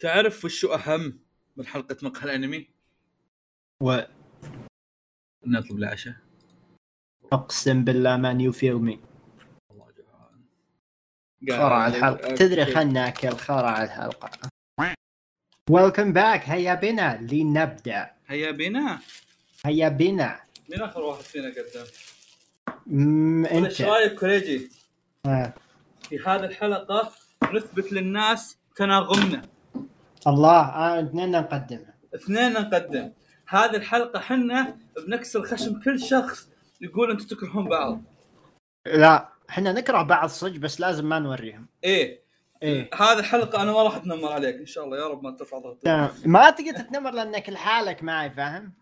تعرف وشو أهم من حلقة مقهى الأنمي؟ و نطلب العشاء. أقسم بالله man you feel me والله جوعان خرع الحلقة. تدري خلنا ناكل. خرع الحلقة. welcome back هيا بنا لنبدأ. هيا بنا. هيا بنا. مين آخر واحد فينا قدم؟ أنت. إيش رأيك كوريجي؟ آه. في هذه الحلقة نثبت للناس تناغمنا الله آه، اثنين نقدمها اثنين نقدم. هذه الحلقة حنا بنكسر خشم كل شخص يقول أنتم تكرهون بعض. لا إحنا نكره بعض صدق بس لازم ما نوريهم. إيه. إيه. هذه الحلقة أنا ما راح أتنمر عليك إن شاء الله. يا رب ما ترفع ضغطي. ما تقدر تتنمر لأنك لحالك معي فاهم؟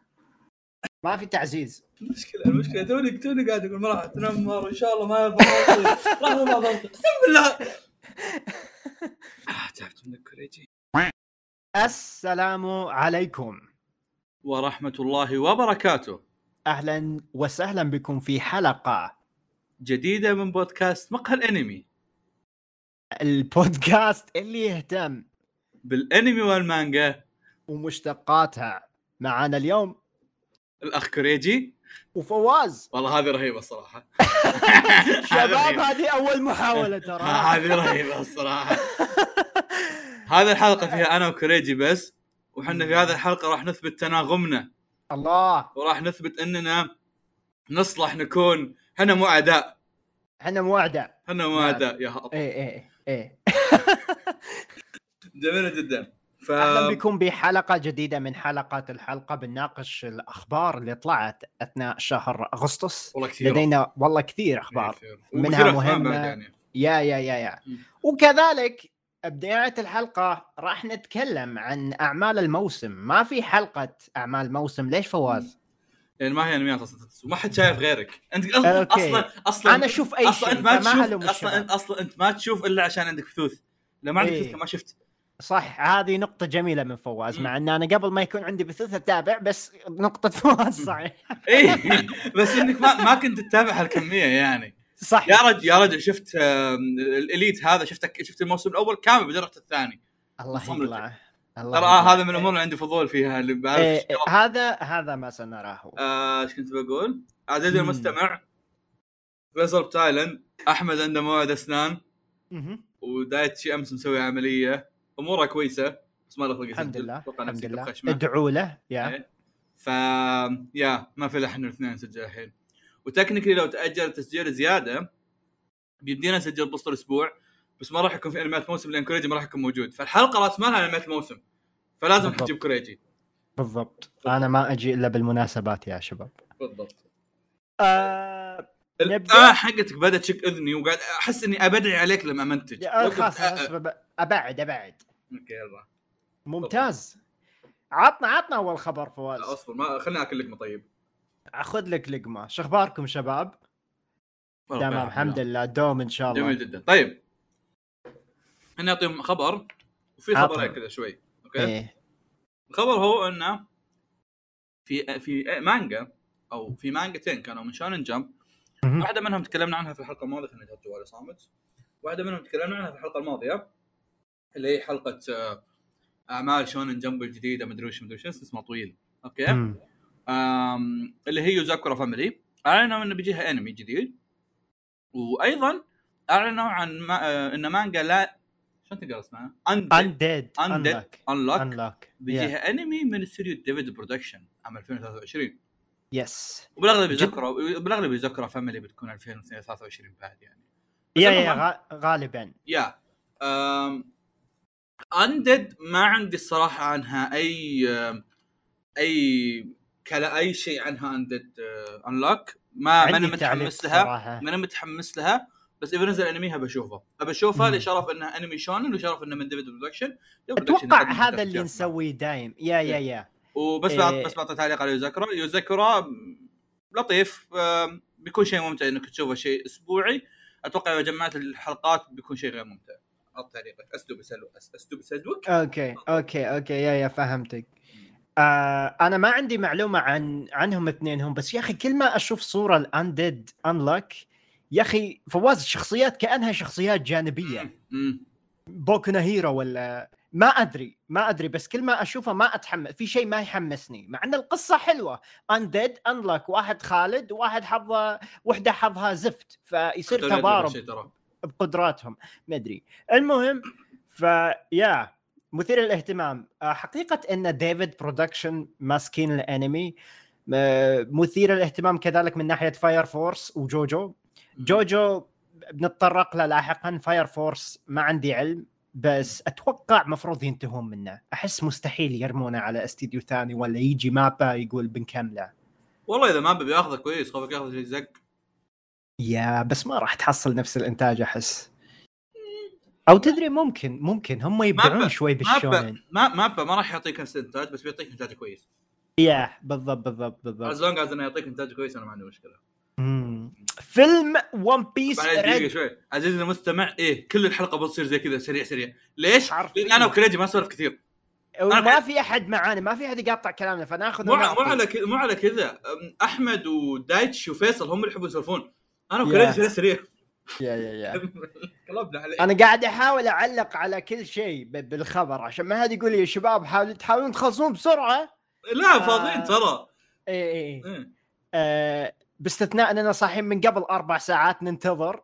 ما في تعزيز. المشكلة المشكلة توني توني قاعد أقول ما راح أتنمر إن شاء الله ما يرفع ضغطي راح يرفع ضغطي أقسم بالله. آه، تعبت منك كوريجي السلام عليكم. ورحمة الله وبركاته. أهلا وسهلا بكم في حلقة جديدة من بودكاست مقهى الأنمي. البودكاست اللي يهتم بالأنمي والمانجا. ومشتقاتها. معنا اليوم الأخ كوريجي وفواز. والله هذه رهيبة الصراحه شباب هذه أول محاولة ترى. هذه رهيبة الصراحه هذه الحلقة فيها أنا وكوريجي بس وحنا في هذه الحلقة راح نثبت تناغمنا. الله. وراح نثبت إننا نصلح نكون إحنا مو أعداء. إحنا موعده إحنا مو نعم. أعداء يا الله إيه إيه إيه. جميلة جدا. ف أهلا بكم بحلقة جديدة من حلقات الحلقة بنناقش الأخبار اللي طلعت أثناء شهر أغسطس. والله كثير لدينا والله كثير أخبار. كثير. منها. بعد يعني. yeah yeah yeah yeah. مم. وكذلك بداية الحلقة راح نتكلم عن أعمال الموسم. ما في حلقة أعمال موسم ليش فواز؟ يعني ما هي انميات أصلا وما حد شايف غيرك. أنت أصلا okay. أصلا أصلا أشوف أي أصلا شيء أنت ما تشوف أصلا. انت أصلا أنت ما تشوف إلا عشان عندك بثوث لو ما عندك إيه. بثوث ما شفت. صح هذه نقطة جميلة من فواز. مع أن أنا قبل ما يكون عندي بثوث أتابع بس نقطة فواز صحيح. اي بس إنك ما ما كنت تتابع هالكمية يعني. صح يا رجل يا رجل شفت ال Elite هذا شفت شفت الموسم الأول كامل بدرجه الثاني الله الله ترى. هذا من الأمور اللي عندي فضول فيها اللي بعرف إيه إيه،. هذا هذا ما سنراه آه، إيش كنت بقول؟ عزيزي. المستمع فيصل بتايلاند أحمد عنده موعد أسنان مهم. ودايتشي أمس مسوي عملية أموره كويسة بس ما له خلق الحمد. لله الحمد لله ادعوا له يا إيه. ف yeah ما في إحنا الاثنين نسجل الحين و technically لو تأجل التسجيل زيادة بيدينا نسجل بوسط الأسبوع بس ما راح يكون في انميات موسم لأن كوريجي ما راح يكون موجود. فالحلقة راس مالها انميات الموسم فلازم. نجيب كوريجي. بالضبط. أنا ما أجي إلا بالمناسبات يا شباب. بالضبط. آه نبدأ؟ الآن حقتك بدأت تشك أذني وقاعد أحس إني أبدعي عليك لما منتج. خلاص أبعد أبعد. okay يلا. ممتاز. عطنا عطنا أول خبر فواز. أصبر ما خليني اكل لقمه طيب أخذ لك لقمة. شو اخباركم شباب تمام الحمد لله. دوم إن شاء الله. جميل جدا. طيب. أنا اعطيهم خبر وفي. خبرين كذا شوي. okay؟ إيه. الخبر هو إنه في في مانجا أو في مانجتين كانوا من Shonen Jump. واحدة منهم تكلمنا عنها في الحلقة الماضية خليني اجهز جوالي صامت. واحدة منهم تكلمنا عنها في الحلقة الماضية اللي هي حلقة آه، أعمال Shonen Jump الجديدة مدري وش مدري وش اسمه طويل. okay؟ مم. اللي هي Yozakura Family. اعلنوا إنه بيجيها أنمي جديد. وأيضا اعلنوا عن ما آه، إن مانجا لا شلون تقرأ اسمها؟ Undead Undead. Unluck Unluck بيجيها أنمي من استوديو David Production عام 2023 yes وبالأغلب جد- يذكروا بالاغلب يذكروا Family بتكون 2023 بعد يعني. yeah yeah غالبا. yeah Undead ما عندي الصراحة عنها أي أي clue أي شيء عنها Undead Unluck ما ماني تعليق متحمس لها. صراحة. ماني متحمس لها. بس اذا نزل انميها بشوفه ابى اشوفها. لشرف انها انمي شونن وشرف إنه من David Production أتوقع هذا اللي نسويه دايم. yeah yeah yeah. وبس إيه. بس بعطي تعليق على Yozakura. Yozakura لطيف. بيكون شيء ممتع إنك تشوفه شيء أسبوعي. أتوقع إذا جمعت الحلقات بيكون شيء غير ممتع. اسلوب يسلو أس- اسلوب يسلوك. okay okay okay. yeah yeah فهمتك. آه أنا ما عندي معلومة عن عنهم اثنينهم بس يا أخي كل ما أشوف صورة ال Undead Unluck يا أخي فواز الشخصيات كأنها شخصيات جانبية. Boku Hero ولا ما أدري ما أدري بس كل ما أشوفه ما أتحمس في شيء ما يحمسني مع إن القصة حلوة. Undead Unluck واحد خالد وواحد حظه وحدة حظها زفت فيصير تضارب. بقدراتهم ما أدري. المهم ف yeah مثير للاهتمام. آه، حقيقة أن David Production ماسكين الأنمي آه، مثير للاهتمام كذلك من ناحية Fire Force و JoJo. JoJo بنتطرق له لاحقا Fire Force ما عندي علم بس أتوقع مفروض ينتهون منه. أحس مستحيل يرمونه على استديو ثاني ولا يجي مابا يقول بنكمله. والله إذا ما بياخذه كويس خوفك ياخذ زق. yeah بس ما راح تحصل نفس الإنتاج أحس. أو تدري ممكن ممكن هم يبدعون شوي بالشونن ما ما ما راح يعطيك نفس الانتاج بس بيعطيك انتاج كويس. yeah بالضبط بالضبط as بالضبط long as إنه يعطيك انتاج كويس أنا ما عندي مشكلة. مم. فيلم One Piece دقيقة شوي. عزيزي المستمع إيه كل الحلقة بتصير زي كذا سريع سريع. ليش؟ لأن أنا وكريجي ما نسولف كثير. وما في أحد معانا ما في أحد يقاطع كلامنا فناخذ مو على كذا مو على كذا. أحمد ودايتش وفيصل هم اللي يحبون يسولفون. أنا. وكريجي سريع سريع. yeah yeah yeah. قلبنا عليه أنا قاعد أحاول أعلق على كل شيء بالخبر عشان ما حد يقول لي يا شباب حاولوا تحاولون تخلصون بسرعة. لا فاضيين ترى. اي اي إيه. آه باستثناء إننا صاحيين من قبل أربع ساعات ننتظر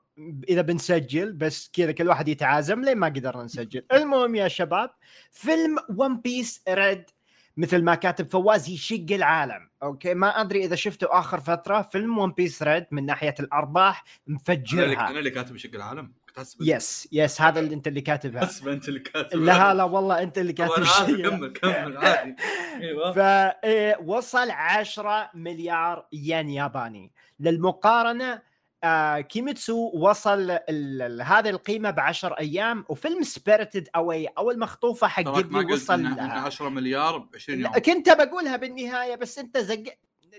إذا بنسجل بس كذا كل واحد يتعازم لين ما قدرنا نسجل. المهم يا شباب فيلم One Piece Red مثل ما كاتب فواز يشق العالم. okay؟ ما أدري إذا شفتوا آخر فترة فيلم One Piece Red من ناحية الأرباح أنا اللي مفجرها. أنا اللي كاتب شق العالم؟ أحسب yes yes هذا اللي أنت اللي كاتبها حسب أنت اللي كاتب لا لا والله أنت اللي كاتب أنا آسف، شيء. كمل كمل عادي. أيوه. فوصل 10 مليار ين ياباني. للمقارنة آه كيميتسو وصل هذه القيمة ب 10 أيام وفيلم Spirited Away أو المخطوفة حق قلت وصل إنه- إنه لها 10 مليار ب 20 يوم. كنت بقولها بالنهاية بس أنت زق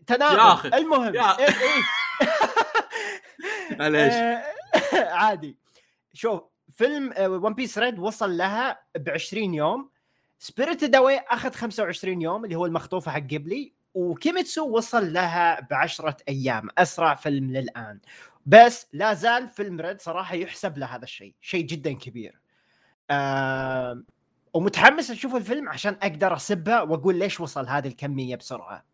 تناقض. yeah. المهم يا- إيه إيه. معليش. آه، عادي. شوف فيلم One Piece Red وصل لها ب 20 يوم. Spirited Away أخذ 25 يوم اللي هو المخطوفة حق قبلي وكيميتسو وصل لها ب 10 أيام أسرع فيلم للآن. بس لا زال فيلم Red صراحة يحسب له هذا الشيء شيء جدا كبير آه ومتحمس أشوف الفيلم عشان أقدر أسبه وأقول ليش وصل هذه الكمية بسرعة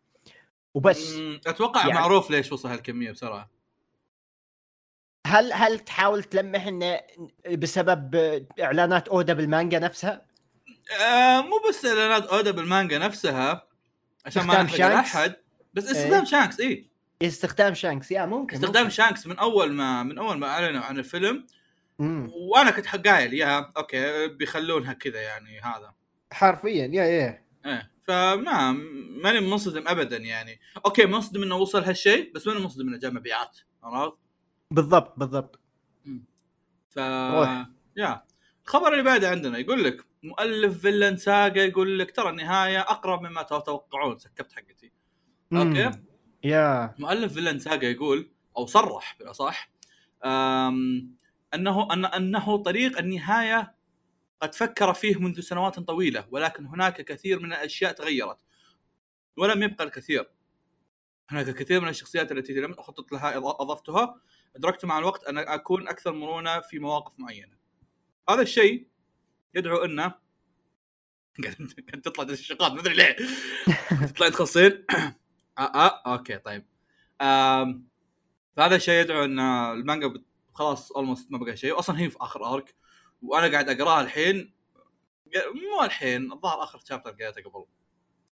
وبس أتوقع يعني- معروف ليش وصل هالكمية بسرعة هل هل تحاول تلمح إنه بسبب إعلانات أودا بالمانجا نفسها؟ آه مو بس إعلانات أودا بالمانجا نفسها عشان ما نحرق؟ احد بس استخدام إيه. شانكس اي استخدام شانكس. yeah ممكن استخدام شانكس من أول ما من أول ما أعلنوا عن الفيلم. ممكن. وأنا كنت قايل yeah okay بيخلونها كذا يعني هذا. حرفيا yeah yeah. إيه فما ماني منصدم ابدا يعني. okay منصدم إنه وصل هالشيء بس ماني منصدم إنه جاء مبيعات عرفت؟ بالضبط بالضبط. ف روح. yeah. الخبر اللي بعده عندنا يقول لك مؤلف Vinland Saga يقول لك ترى النهاية أقرب مما تتوقعون سكبت حقتي. okay؟ مم. yeah. مؤلف Vinland Saga يقول أو صرح بالأصح أنه أن أنه طريق النهاية قد فكر فيه منذ سنوات طويلة ولكن هناك كثير من الأشياء تغيرت. ولم يبقى الكثير. هناك الكثير من الشخصيات التي لم أخطط لها أضفتها. أدركت مع الوقت أن أكون أكثر مرونة في مواقف معينة. هذا الشيء يدعو انه قاعد تطلع الشقات ما أدري ليه. تطلع تخصين آه, آه أوكي طيب. آم فهذا الشيء يدعو إن المانجا خلاص almost ما بقى شيء أصلا هي في آخر arc وأنا قاعد أقرأها الحين مو الحين الظاهر آخر chapter قريته قبل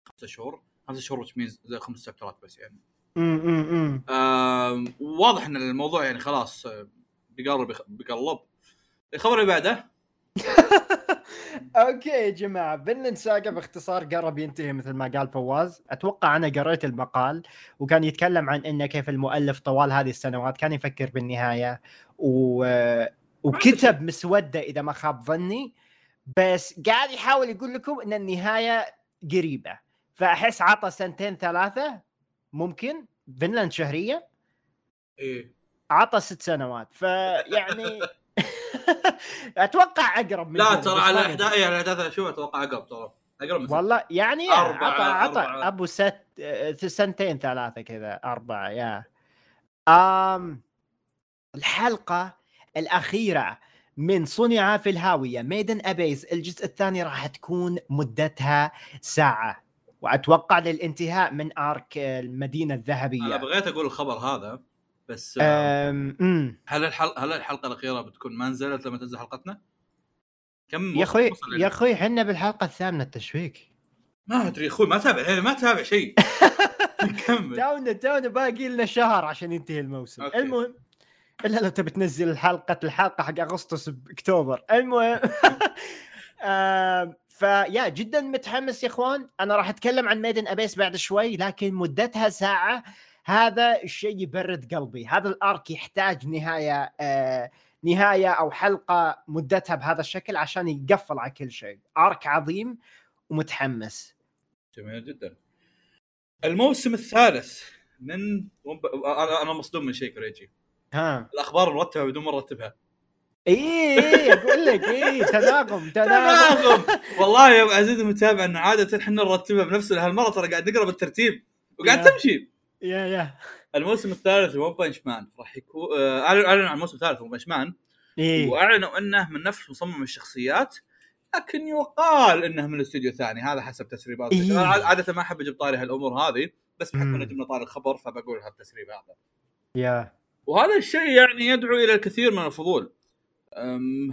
خمسة شهور. خمسة شهور means زي خمس شابترات بس يعني. مم، مم، مم. آم، واضح إن الموضوع يعني خلاص آه، بيقرب. بيقلب الخبر اللي بعده okay يا جماعة Vinland Saga باختصار قرب ينتهي مثل ما قال فواز. أتوقع أنا قريت المقال وكان يتكلم عن إنه كيف المؤلف طوال هذه السنوات كان يفكر بالنهاية و... وكتب مسودة إذا ما خاب ظني بس قاعد يحاول يقول لكم إن النهاية قريبة. فأحس عطى سنتين ثلاثة ممكن؟ فنلاند شهرية؟ إيه. عطى ست سنوات. فيعني أتوقع أقرب من لا ترى بس على. احداث يعني الاحداث شوف أتوقع أقرب ترى. أقرب من والله يعني أربعة- عطى عطى. أبو ست آه، سنتين ثلاثة كذا أربعة يا. آم الحلقة الأخيرة من صنع في الهاوية ميدن ابيز الجزء الثاني راح تكون مدتها ساعة. وأتوقع للانتهاء من أرك المدينة الذهبية. أنا بغيت أقول الخبر هذا. بس أم... هل الحلقة هل الحلقة الأخيرة بتكون ما نزلت لما تنزل حلقتنا؟ كم يا أخوي يا؟ أخوي إحنا بالحلقة الثامنة التشويق. ما أدري أخوي ما تابع يعني ما تابع شيء. كمل. تونا تونا باقي لنا شهر عشان ينتهي الموسم. okay. المهم إلا لو تبي تنزل الحلقة الحلقة حق أغسطس بأكتوبر. المهم ف yeah جدا متحمس يا إخوان. أنا راح أتكلم عن Made in Abyss بعد شوي لكن مدتها ساعة. هذا الشيء يبرد قلبي. هذا ال arc يحتاج نهاية آه نهاية أو حلقة مدتها بهذا الشكل عشان يقفل على كل شيء. أرك عظيم ومتحمس. جميل جدا. الموسم الثالث من ومب... أنا أنا مصدوم من شيء كريجي ها. الأخبار مرتبة بدون ما نرتبها. إي إي أقول لك إي تناغم تناغم. والله يا ابو عزيز المتابع إن عادة إحنا نرتبها بنفسنا هالمره ترى قاعد نقرأ بالترتيب وقاعد. تمشي. يا يا. الموسم الثالث One Punch Man. راح يكون آه، اعلنوا اعلنوا عن الموسم الثالث One Punch Man. اي وأعلنوا إنه من نفس مصمم الشخصيات لكن يقال إنه من الاستوديو ثاني. هذا حسب تسريبات. إيه. عادة ما أحب أجيب طاري هالأمور هذه بس بحكم. انه جبنا طاري الخبر فبقول هالتسريب هذا. yeah. وهذا الشيء يعني يدعو إلى الكثير من الفضول.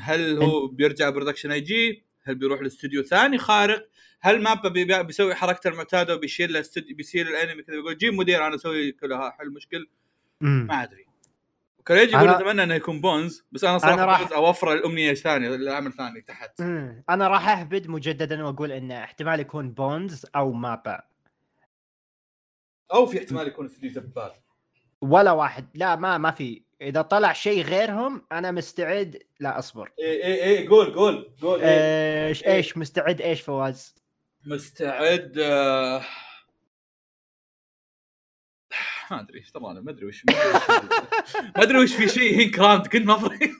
هل هو بيرجع Production I.G؟ هل بيروح لاستوديو ثاني خارق؟ هل MAPPA بي- بيسوي حركته المعتادة وبيشيل له استوديو بيصير الانمي كذا؟ يقول جيب مدير أنا أسوي كلها حل مشكل. مم. ما أدري. كوريجي يقول أتمنى إنه يكون Bones بس أنا صراحة أنا راح- Bones أوفر الأمنية الثانية العمل الثاني تحت. مم. أنا راح أهبد مجددا وأقول انه احتمال يكون Bones أو MAPPA. أو في احتمال يكون استوديو زبال. ولا واحد. لا ما ما في. إذا طلع شيء غيرهم أنا مستعد. لا أصبر. اي اي اي قول قول قول. إيه. إيش إيش مستعد؟ إيش فواز؟ مستعد آه، ما أدري إيش ترى أنا ما أدري وش ما ما أدري وش في شيء هين كرامت كنت مفري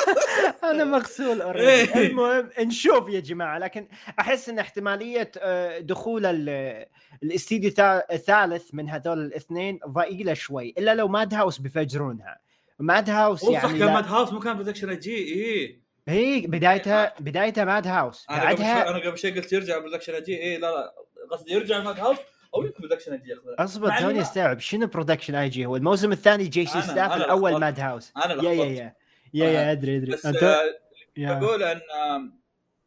أنا مغسول. إيه. المهم نشوف يا جماعة لكن أحس إن احتمالية آه، دخول ال- الاستديو الثا- الثالث من هذول الاثنين ضئيلة شوي إلا لو ماد هاوس بيفجرونها ماد هاوس هو صح يعني كان ماد هاوس مو كان برودكشن جي اي هي بدايتها بدايتها ماد هاوس أنا قبل شوي بعدها أنا قبل شوي قلت يرجع برودكشن اي جي اي لا لا قصدي يرجع Madhouse أو يمكن Production I.G أصبر توني استوعب شنو Production I.G هو؟ الموسم الثاني J.C. Staff الأول. Madhouse أنا yeah yeah yeah. yeah yeah أدري أدري. بس أنت- آه، يا. بقول أن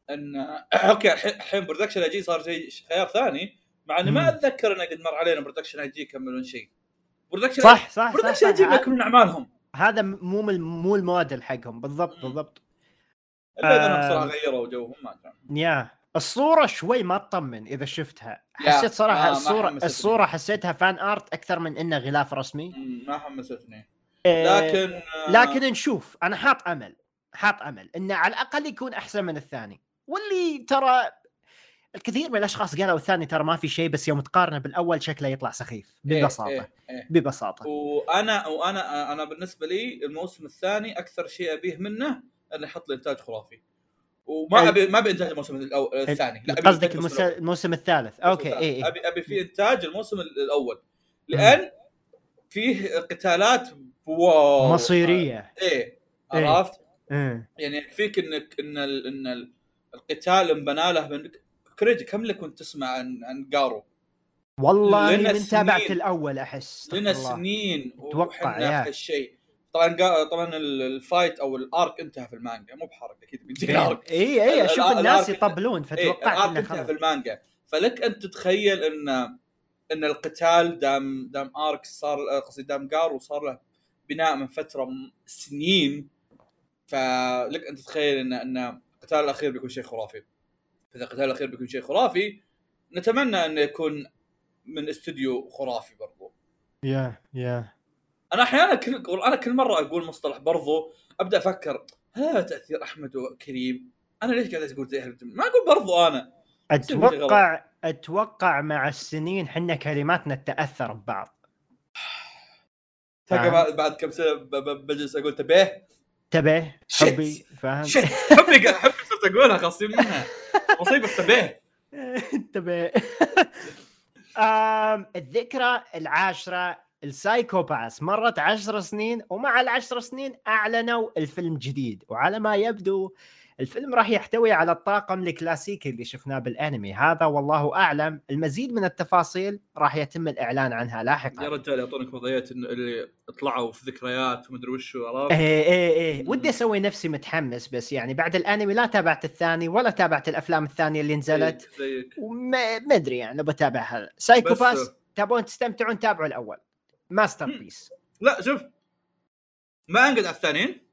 أن okay الحين Production I.G صار زي خيار ثاني مع إني. ما أتذكر انه قد مر علينا Production I.G يكملون شيء. Production صح صح Production I.G. يكملون أعمالهم. هذا مو من- مو الموديل حقهم. بالضبط. بالضبط. الا اذا. بصراحة غيروا جوهم ما أدري. يا الصورة شوي ما تطمن إذا شفتها. حسيت صراحة ما الصورة حمستني. الصورة حسيتها فان ارت أكثر من إنه غلاف رسمي. ما حمستني. آه، لكن آه، لكن نشوف. أنا حاط أمل. حاط أمل. انه على الأقل يكون أحسن من الثاني. واللي ترى الكثير من الأشخاص قالوا الثاني ترى ما في شيء بس يوم تقارنه بالأول شكله يطلع سخيف. إيه، ببساطة. إيه، إيه. ببساطة. وأنا وأنا أنا بالنسبة لي الموسم الثاني أكثر شيء أبيه منه انه يحط لي إنتاج خرافي وما ال- ابي ما أبي إنتاج الموسم. الثاني لا قصدك. الموسم الثالث okay. اي اي ابي أبي في إنتاج الموسم الأول لأن فيه قتالات wow مصيرية إيه إيه. عرفت؟ إيه. يعني يكفيك انك إن ال... إن ال... القتال انبنى له من كريج كم لك كنت تسمع عن عن جارو والله من تابعت. الأول أحس لنا. سنين وحنا yeah. في هالشيء طبعا قا- طبعا ال- ال fight أو ال arc انتهى في المانجا. مو بحرق أكيد بيجي ال arc. اي اي أشوف ال- الناس يطبلون إيه، فتوقعت ال arc إنه انتهى خلاص. في المانجا. فلك أن تتخيل إن إن القتال دام دام arc صار قصدي دام جارو صار له بناء من فترة سنين فلك أن تتخيل إن إن القتال الأخير بيكون شيء خرافي. إذا القتال الأخير بيكون شيء خرافي نتمنى إنه يكون من استوديو خرافي برضو. يا يا أنا أحيانا كل أنا كل مرة أقول مصطلح برضو أبدأ أفكر هذا تأثير أحمد وكريم؟ أنا ليش قاعد أقول زي؟ ما أقول برضو أنا. أتوقع أتوقع مع السنين حنا كلماتنا تأثر ببعض. تلقى. بعد- كم سنة بجلس أقول تبيه؟ Shit. حبي فاهم حبي حبي صرت أقولها خاصين منها. مصيبه تبيه. آم، الذكرى العاشرة السايكوباس مرت عشر سنين ومع العشر سنين أعلنوا الفيلم جديد. وعلى ما يبدو الفيلم راح يحتوي على الطاقم الكلاسيكي اللي شفناه بالأنمي. هذا والله أعلم. المزيد من التفاصيل راح يتم الإعلان عنها يا لاحقا رجال يعطونك وضعيات اللي طلعوا في ذكريات ومدري وشو عرفت؟ إيه إيه مم. ودي أسوي نفسي متحمس بس يعني بعد الأنمي لا تابعت الثاني ولا تابعت الأفلام الثانية اللي نزلت. ما أدري يعني بتابع هذا Psycho-Pass تبون تستمتعون تابعوا الأول. master. piece لا شوف ما انقد على الثانيين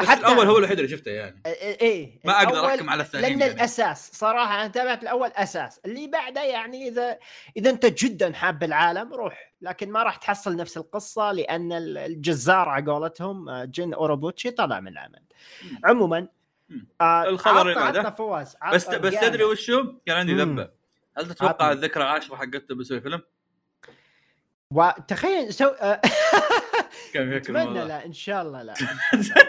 بس حتى- الأول هو الوحيد اللي شفته يعني إيه إيه، ما أقدر أحكم على الثانيين لأن يعني. الأساس صراحة أنا تابعت الأول أساس اللي بعده يعني إذا إذا أنت جدا حاب العالم روح لكن ما راح تحصل نفس القصة لأن ال- الجزار على قولتهم آه، جن أوروبوتشي طلع من العمل. عموما. آه الخبر اللي بعده. فواز بس بس. تدري وشو؟ كان عندي. ذبة هل تتوقع. الذكرى العاشره حقته بيسوي فيلم؟ وتخيل سو... آه، كان أتمنى. لا إن شاء الله لا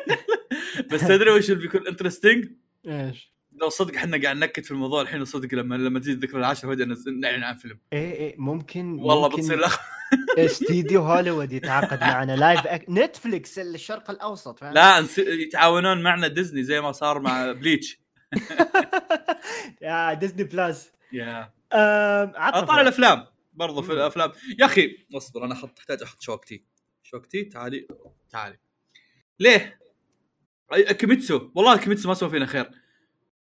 بس تدري وش اللي بيكون interesting؟ إيش لو صدق إحنا قاعد ننكت في الموضوع الحين صدق لما لما تجي الذكرى العاشره فجأة نعلن عن فيلم إيه إيه ممكن والله ممكن بتصير لخ... استديو هوليوود يتعاقد معنا live ac... Netflix الشرق الأوسط؟ لا يتعاونون معنا ديزني زي ما صار مع Bleach يا Disney Plus يا. عطنا طالع فواز. الأفلام برضو في. الأفلام يا أخي اصبر أنا أحط أحتاج أحط شوكتي شوكتي تعالي تعالي ليه؟ كيميتسو والله كيميتسو ما سوى فينا خير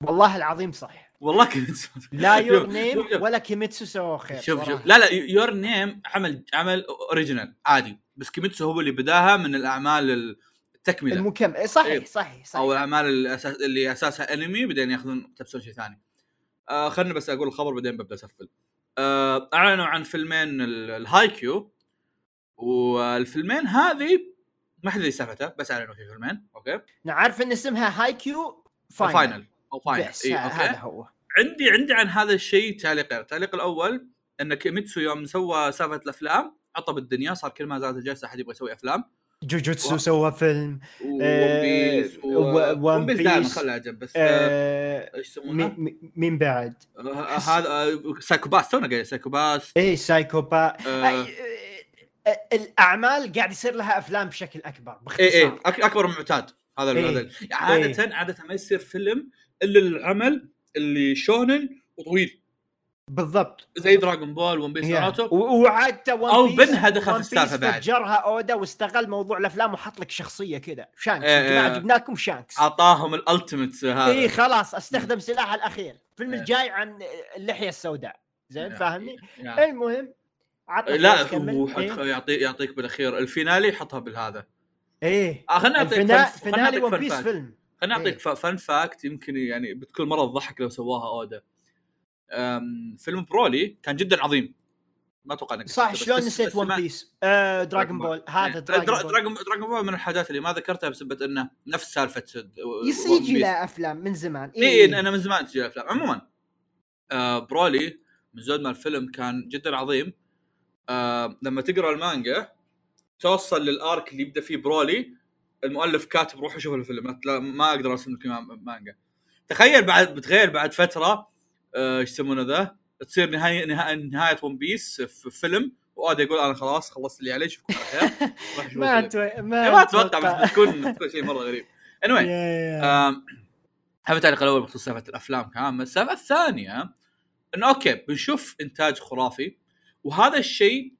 والله العظيم صح والله كيميتسو لا Your Name. ولا كيميتسو سووا خير شوف. شوف لا لا Your Name عمل عمل original عادي بس كيميتسو هو اللي بداها من الأعمال التكملة المكمل إيه، صحيح إيه. صحيح صحيح أو الأعمال الأساس اللي أساسها انمي بعدين ياخذون يقتبسون شيء ثاني. آه خلني بس أقول الخبر بعدين ببدأ أسفل. آه أعلنوا عن فيلمين ال- الهايكيو والفيلمين هذه ما حد يدري سالفته بس أعلنوا في فيلمين أوكي؟ نعرف إن اسمها هاي كيو final, final. أو final بس إي ه- أوكي؟ هذا هو. عندي عندي عن هذا الشيء تعليقين، التعليق الأول إن كيميتسو يوم سوى سالفة الأفلام عطب الدنيا صار كل ما زادت الجلسة أحد يبغى يسوي أفلام. جوجوتسو سوى فيلم آه، One One Piece دائما Piece. خلها جنب بس آه، آه... إيش يسمونه؟ مين- بعد؟ هذا Psycho-Pass تونا قايل Psycho-Pass إيه سايكوبا آه. آه، آه، الأعمال قاعد يصير لها أفلام بشكل أكبر باختصار اي اي أكبر من معتاد هذا إيه. هذا عادة عادة ما يصير فيلم إلا العمل اللي شونن وطويل بالضبط. زي Dragon Ball One Piece. ناروتو وحتى One Piece- بنها دخل في السالفة بعد. فجرها أودا واستغل موضوع الأفلام وحط لك شخصية كذا شانكس إيه، إيه. جبنا لكم شانكس أعطاهم الالتيميت هذا. اي خلاص أستخدم سلاح الأخير. الفيلم. الجاي عن اللحية السوداء. زين فاهمني. المهم لا. هو إيه. يعطي يعطيك بالأخير. الفينالي حطها بالهذا. إيه. آه خليني أعطيك الفنا- فن- فينالي ون بيس فاكت فيلم. خليني. أعطيك ف- فن فاكت يمكن يعني بتكون مرة تضحك لو سواها أودا. فيلم برولي كان جدا عظيم. ما أتوقع إنك صح شلون نسيت ون بيس آه Ball. بول هذا دراغون درا- بول دراجون Dragon Ball من الحاجات اللي ما ذكرتها بسبب انه نفس سالفة يصير يجي له أفلام من زمان. اي إيه. أنا من زمان تجي أفلام. عموما آه برولي من زود ما الفيلم كان جدا عظيم. آه لما تقرأ المانجا توصل لل arc اللي يبدأ فيه برولي المؤلف كاتب روحوا شوفوا الفيلم. لا ما أقدر أرسم لك مانجا تخيل بعد بتخيل بعد فترة آه، إيش يسمونه ذا؟ تصير نهايه نهايه, نهاية One Piece في فيلم واودا يقول أنا خلاص خلصت اللي علي اشوفكم على خير. ما الفيلم. أتوقع ما, أتوقع بس بتكون بتكون شيء مرة غريب. Anyway يا. آم، هذا التعليق الأول بخصوص سالفة الأفلام كامل السالفه الثانية إنه أوكي بنشوف إنتاج خرافي وهذا الشيء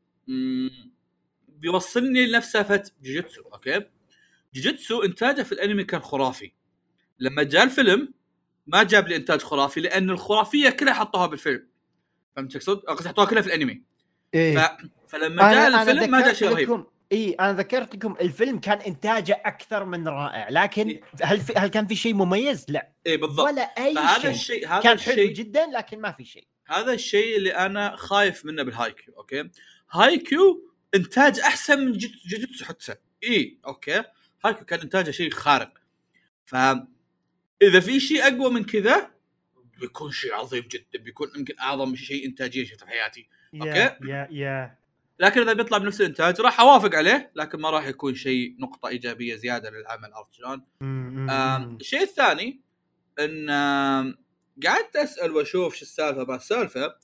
بيوصلني لنفس سالفة جوجيتسو أوكي؟ جوجيتسو إنتاجه في الأنمي كان خرافي. لما جاء الفيلم ما جاب لي إنتاج خرافي لأن الخرافية كلها حطوها بالفيلم. فهمت أقصد؟ قصدي حطوها كلها في الأنمي. إيه. ف... فلما جاء الفيلم ما جاء شيء رهيب. اي أنا ذكرت لكم الفيلم كان إنتاجه أكثر من رائع لكن إيه. هل في هل كان في شيء مميز؟ لا. اي بالضبط. ولا أي فهذا شيء. الشيء هذا كان حلو الشيء جدا لكن ما في شيء. هذا الشيء اللي أنا خايف منه بالهايكيو أوكي؟ هايكيو إنتاج أحسن من جوج- جوجوتسو حتى اي أوكي؟ هايكيو كان إنتاجه شيء خارق. ف إذا في شيء أقوى من كذا بيكون شيء عظيم جدا بيكون يمكن أعظم شيء إنتاجية شفته في حياتي. يا أوكي. يا يا. لكن إذا بيطلع بنفس الإنتاج راح أوافق عليه لكن ما راح يكون شيء نقطة إيجابية زيادة للعمل عرفت شلون؟ الشيء الثاني إن قعدت أسأل وأشوف شو السالفة ما السالفة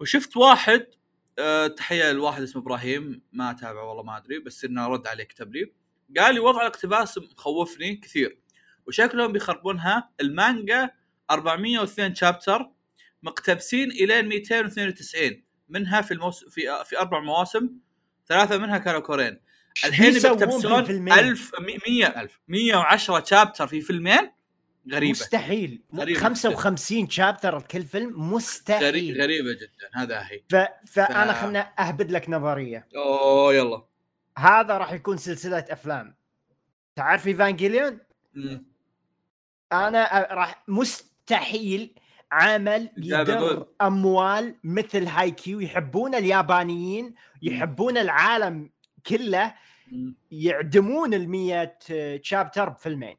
وشفت واحد أه تحية لواحد اسمه إبراهيم ما أتابعه والله ما أدري بس إنه رد عليه كتب لي. قال لي وضع الاقتباس مخوفني كثير. وشكلهم بيخربونها. المانجا 402 شابتر مقتبسين الين 292 منها في الموس... في في أربع مواسم ثلاثة منها كانوا كورين. الحين بيقتبسون بالفيلمين؟ 1000 100 1000 110 شابتر في فيلمين. غريبة. مستحيل. غريبة 55 شابتر كل فيلم. مستحيل. غريبة جدا. هذا هي. ف... فانا ف- خلنا أهبد لك نظرية. أوه يلا. هذا راح يكون سلسلة أفلام. تعرف إيفانجيليون. أنا راح مستحيل عمل يدر أموال مثل هاي كيو يحبون اليابانيين يحبون العالم كله. يعدمون ال 100 chapter بفيلمين.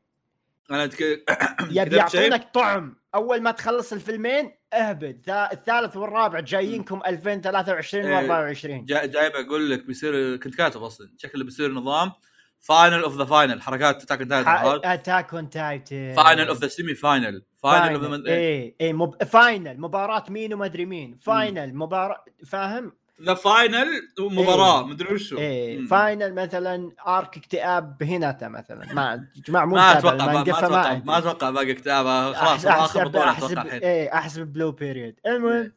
أنا تك... يبي؟ يعطونك طعم. أول ما تخلص الفيلمين اهبد. ثا- الثالث والرابع جايينكم 2023 إيه. و24 جاي جايب أقول لك بيصير كنت كاتب أصلا. شكله بيصير نظام final of the final حركات Attack on Titan Attack on Titan final of the semi final final of the اي اي مب... final مباراة مين وما أدري مين. final مباراة فاهم؟ the final مباراة مدري وشو. مم. final مثلا arc اكتئاب هيناتا مثلا. ما جماعة مو ما أتوقع ما, ما أتوقع. ما أتوقع باقي كتابه خلاص آخر بطولة أتوقع الحين. إيه احسب Blue Period المهم.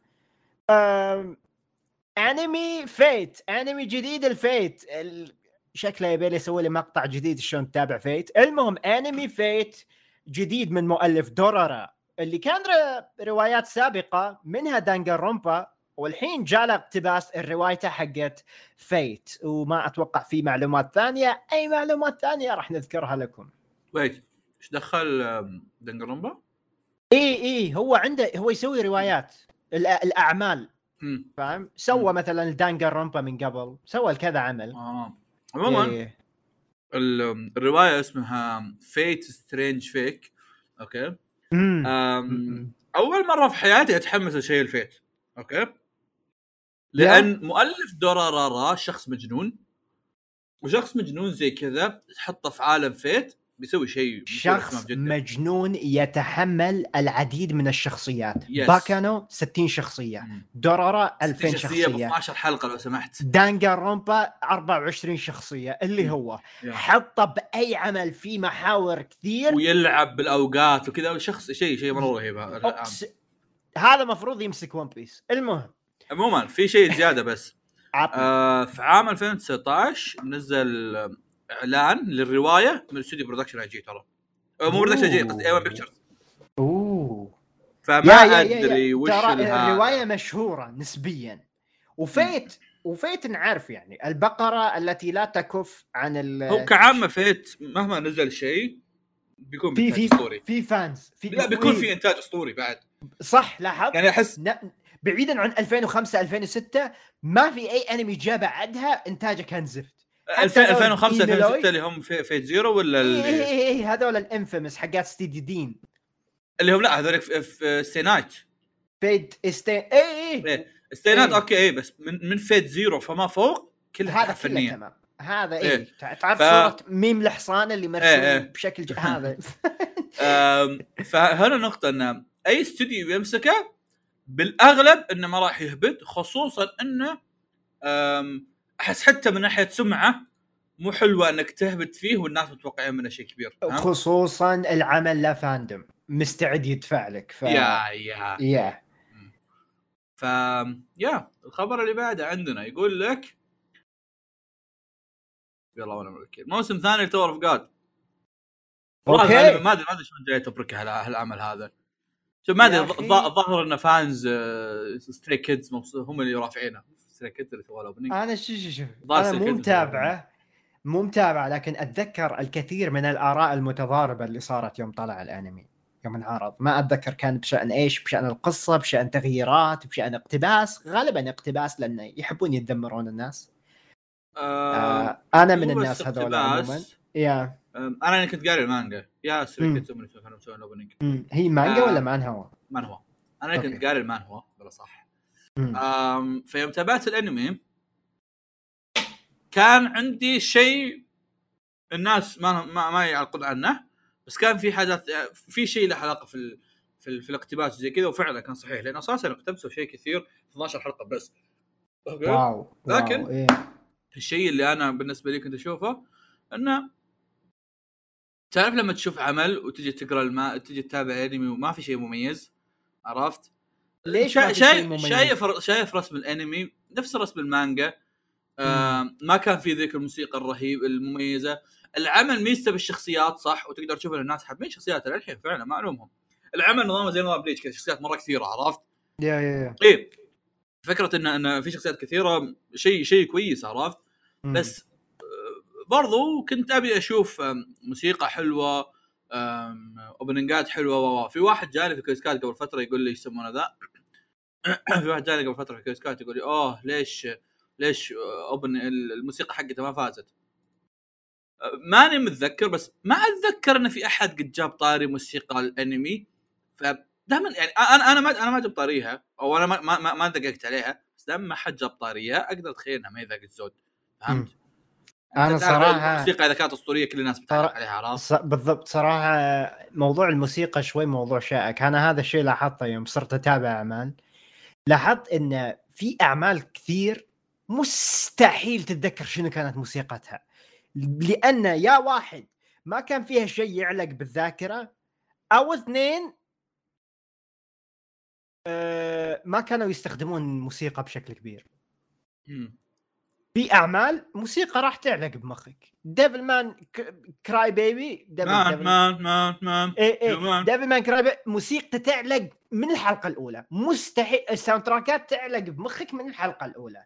انمي فيت انمي جديد الفيت ال... شكله يبي لي يسوي لي مقطع جديد شلون تتابع فيت المهم انمي فيت جديد من مؤلف دورارا اللي كان. روايات سابقة منها دانجانرونبا والحين جاء له اقتباس الروايته حقت فيت وما أتوقع في معلومات ثانية. أي معلومات ثانية راح نذكرها لكم. ويت إيش دخل Danganronpa؟ إي إي هو عنده هو يسوي روايات. الأعمال. فاهم؟ سوى. مثلا Danganronpa من قبل. سوى كذا عمل. آه. عموما إيه. ال- الرواية اسمها Fate/strange Fake أوكي. أول مرة في حياتي أتحمس لشيء ال Fate أوكي لأن مؤلف Durarara شخص مجنون وشخص مجنون زي كذا تحطه في عالم Fate بيسوي شيء شخص مجنون يتحمل العديد من الشخصيات. Yes. Baccano 60 شخصية. مم. Durarara 2000 شخصية ب شخصيه 12 حلقة لو سمحت. Danganronpa 24 شخصية. اللي. هو yeah. حطه بأي عمل في محاور كثير. ويلعب بالأوقات وكذا شخص شيء شيء مرة رهيب. هذا. أقس... هذا مفروض يمسك One Piece المهم. عموما في شيء زيادة بس. آه في عام 2019 نزل إعلان للرواية من استوديو Production I.G ترى. مو Production I.G قصدي A-1 Pictures أوه. فما yeah yeah yeah أدري yeah. وش ترى الها- الرواية مشهورة نسبيا. و Fate و Fate نعرف يعني البقرة التي لا تكف عن ال هو كعامة Fate مهما نزل شيء بيكون في في أسطوري. في fans في لا بيكون في إنتاج أسطوري بعد. صح لاحظ؟ يعني احس ن... بعيدا عن 2005 2006 ما في أي أنمي جاء بعدها انتاجه كان زفت حتى 2000 لو 2005 إيميلوي- 2006 اللي هم في فيت زيرو ولا اي اي اي إيه، هذول الانفيمس حقات ستيدي دين. اللي هم لا هذول في, ستي نايت. فيد استي اي اي إيه. ستي نايت إيه. أوكي إيه بس من من فيت زيرو فما فوق كلها هذا فنيه تمام. هذا إيه. اي تع- تعرف ف- صورة ميم الحصان اللي مرسوم إيه، إيه. بشكل ج... هذا. فهنا نقطة إن أي استوديو يمسكه بالأغلب إنه ما راح يهبط خصوصا إنه أحس حتى من ناحية سمعة مو حلوة إنك تهبط فيه والناس متوقعين منه شيء كبير؟ خصوصا العمل له fandom مستعد يدفع لك ف... yeah yeah. yeah. ف يا الخبر اللي بعده عندنا يقول لك يلا وأنا أقول لك موسم ثاني ل Tower of God أوكي. ما أدري ما أدري شلون جاي تبرك على هالعمل هذا. شوف ما أدري ظهر إن fans Stray Kids هم اللي رافعينه. اللي سووا ال opening أنا شو شو شو أنا مو متابعة مو متابعة لكن أتذكر الكثير من الآراء المتضاربة اللي صارت يوم طلع الأنمي يوم انعرض ما أتذكر كان بشأن إيش بشأن القصة بشأن تغييرات بشأن اقتباس غالبا اقتباس لأنه يحبون يدمرون الناس آه آه أنا من الناس هذول عموما. yeah أنا كنت قاري المانجا yeah ال opening مم. هي مانجا آه. ولا مانهوا؟ مانهوا أنا كنت. قاري المانهوا بلا صح مم. آم، فيوم تابعت الانمي كان عندي شيء الناس ما ما, ما يعلقون عنه بس كان في حاجات في شيء له علاقة في ال... في, ال... في الاقتباس زي كذا وفعلا كان صحيح لأن أساسا اقتبسوا شيء كثير 12 حلقة بس wow لكن- wow. إيه. الشيء اللي أنا بالنسبة لي كنت أشوفه إنه تعرف لما تشوف عمل وتجي تقرأ الما تجي تتابع انمي وما في شيء مميز عرفت؟ ليش شا- شايف؟ شايف شايف رسم الانمي نفس رسم المانجا آه ما كان في ذيك الموسيقى الرهيب المميزة العمل ميزته بالشخصيات صح وتقدر تشوف إن الناس حابين شخصياتها للحين فعلا ما ألومهم العمل نظامه زي نظام Bleach كذا شخصيات مرة كثيرة عرفت؟ yeah yeah yeah إيه فكرة ان إن في شخصيات كثيرة شيء شيء كويس عرفت؟ مم. بس آه، برضو كنت أبي أشوف آم، موسيقى حلوة openingات حلوة و-. في واحد جاني في Quiescat قبل فترة يقول لي إيش يسمونه ذا في واحد جاني قبل فترة في Quiescat يقول لي أوه ليش ليش opening الموسيقى حقته ما فازت؟ ماني متذكر بس ما أتذكر إن في أحد قد جاب طاري موسيقى الأنمي. فدائما يعني أنا أنا ما أنا ما جبت طاريها أو أنا ما ما, ما دققت عليها بس دام ما حد جاب طاريها. أقدر اتخيل انها ما هي ذاك الزود فهمت؟ أنا صراحة الموسيقى إذا كانت أسطورية كل الناس بتعرف عليها عرفت؟ ص- بالضبط. صراحة موضوع الموسيقى شوي موضوع شائك. أنا هذا الشيء لاحظته يوم صرت أتابع اعمال لاحظت إن في أعمال كثير مستحيل تتذكر شنو كانت موسيقتها لأن يا واحد ما كان فيها شيء يعلق بالذاكرة أو اثنين آه، ما كانوا يستخدمون الموسيقى بشكل كبير. في أعمال موسيقى راح تعلق بمخك. Devilman Crybaby مان مان مان مان. إيه إيه كمان. Devilman Cry موسيقته تعلق من الحلقة الأولى. مستحيل ال soundtrackات تعلق بمخك من الحلقة الأولى.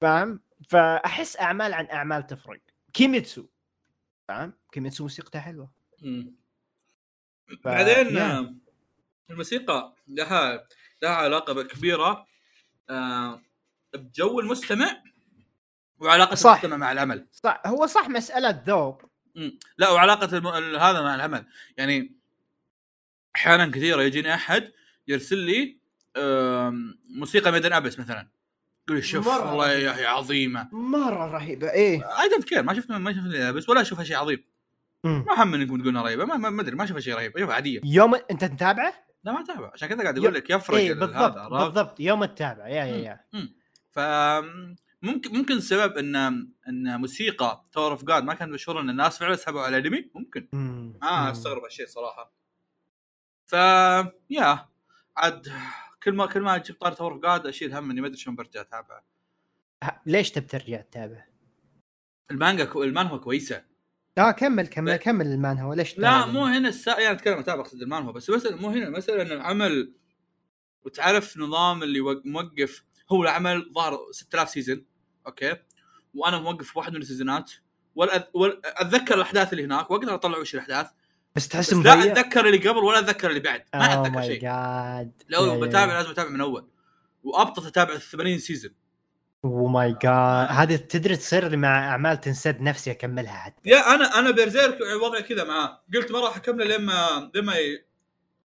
فاهم؟ فأحس أعمال عن أعمال تفرق. Kimetsu. فاهم؟ Kimetsu موسيقته حلوة. مم. ف- بعدين الموسيقى لها لها علاقة كبيرة بجو المستمع. وعلاقة صح. المستمع مع العمل. صح. هو صح مسألة ذوق. لا وعلاقة الم... ال- هذا مع العمل. يعني أحيانا كثيرة يجيني أحد يرسل لي موسيقى Made in Abyss مثلا. يقول شوف والله يا أخي عظيمة. مرة رهيبة. إيه. I don't care ما شفت ما شفت Abyss ولا أشوفها شيء عظيم. مم. ما هم انكم تقولون رهيبة. ما أدري ما أشوفها شيء رهيب. أشوفها عادية. يوم أنت متابعه؟ لا ما أتابع. عشان كذا قاعد أقول لك يفرق إيه ال- بالضبط؟ بالضبط. يوم تتابع yeah yeah yeah. ف ممكن ممكن السبب ان إن موسيقى Tower of God ما كانت مشهورة إن الناس فعلا سحبوا على الأنمي ممكن مم. ما مم. استغرب هالشيء صراحة ف yeah عاد كل ما كل ما أجيب طار Tower of God أشيل هم إني ما أدري شلون برجع أتابع ه- ليش تبي ترجع تتابع؟ المانجا كو... المانهوا كويسة آه كمل كمل لا. كمل المانهوا ليش لا؟ مو هنا السا... يعني أتكلم اتابع اقصد المانهوا بس مثلا مو هنا ان العمل وتعرف نظام اللي وق- موقف هو العمل ظهر 6000 season okay. وأنا موقف واحد من السيزونات. ولا أذ... ولا أتذكر الأحداث اللي هناك. واقدر اطلع وش الأحداث؟ بس تحس بس لا أتذكر اللي قبل ولا أتذكر اللي بعد. ما اوه أتذكر شيء. لو بتابع لازم أتابع من أول. وابطل أتابع ال 80 season oh my God هذه تدري تصير لي مع أعمال تنسد نفسي أكملها حتى. yeah أنا أنا Berserk وضعي كذا معاه. قلت ما راح أكمله لما لما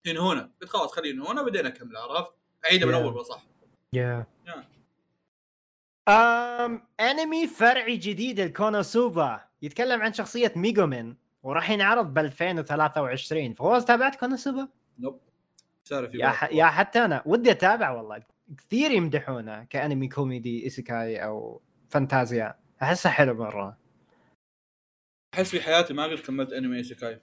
ينهونه. قلت خلاص خليه ينهونه بعدين أكمله عرفت؟ أعيده من. أول صح yeah yeah. أم أنمي فرعي جديد الكونوسوبا يتكلم عن شخصية ميجومين وراح ينعرض ب 2023 فوز تابعت كونوسوبا؟ nope. yeah ح... yeah حتى أنا ودي أتابع والله. كثير يمدحونه كأنمي كوميدي ايسيكاي أو فانتازيا. أحسه حلو مرة. أحس في حياتي ما قد كملت أنمي ايسيكاي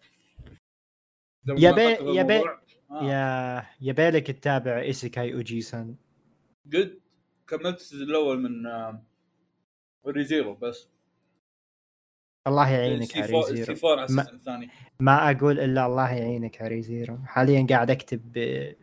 يبي- يبي- آه. yeah يبالك تتابع ايسيكاي اوجيسان قد كملت ال season الأول من آه، ريزيرو بس. الله يعينك فور- ريزيرو على ما- الثاني. ما أقول إلا الله يعينك يا ريزيرو حاليا قاعد أكتب آه،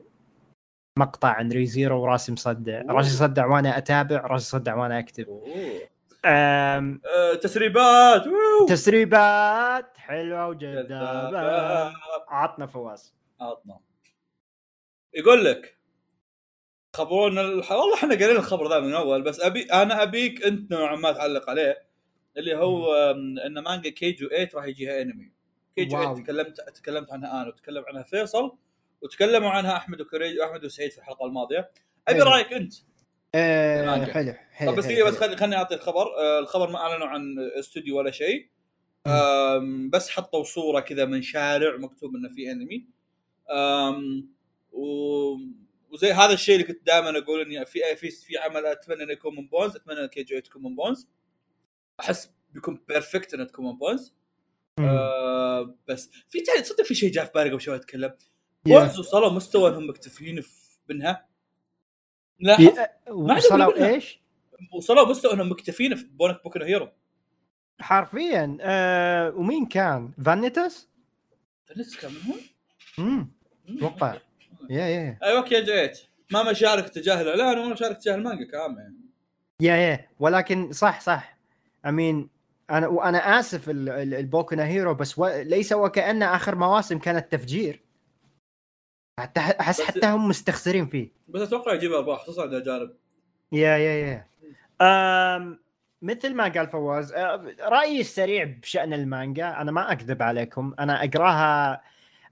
مقطع عن ريزيرو وراسي مصدع. راسي مصدع وأنا أتابع راسي مصدع وأنا أكتب. أوه. أم... آه، تسريبات ووو. تسريبات حلوة وجذابة. عطنا فواز. عطنا. يقول لك خبرونا الح... والله إحنا قايلين الخبر ذا من أول بس ابي أنا أبيك أنت نوعا ما تعلق عليه اللي هو إن مانجا كيجو 8 راح يجيها انمي كيجو 8 wow. تكلمت تكلمت عنها أنا وتكلم عنها فيصل وتكلموا عنها أحمد وكريج واحمد وسعيد في الحلقة الماضية أبي حلو. رأيك أنت. مانجا. حلو حلو طب بس حلو، دقيقه بس خليني أعطي الخبر آه، الخبر ما أعلنوا عن استوديو ولا شيء بس حطوا صورة كذا من شارع مكتوب إنه في انمي و... وزي هذا الشيء اللي كنت دائما أقول إني في في في عمل أتمنى إنه يكون من بونز أتمنى كي جي تكون من بونز أحس بيكون perfect إنه تكون من بونز. آه بس في تصدق في شيء جاء في بالي قبل شوي أتكلم Yeah. بونز وصلوا مستوى إنهم مكتفيين في- منها عندهم وصلوا. إيش؟ وصلوا مستوى إنهم مكتفين في بوكو هيرو حرفيا آه ومين كان؟ فانيتاس؟ فلس كان منهم؟ امم أتوقع yeah yeah أيوه okay جيت. ما مشارك تجاه الاعلان وما مشارك تجاه المانجا كامل يعني. yeah yeah. ولكن صح صح. امين أنا وأنا آسف ال- ال- البوكو هيرو بس و... ليس وكأن آخر مواسم كانت تفجير. حتى أحس حتى هم مستخسرين فيه. بس أتوقع يجيب أرباح خصوصا على جانب yeah yeah yeah. أم مثل ما قال فواز رأيي السريع بشأن المانجا أنا ما أكذب عليكم أنا أقراها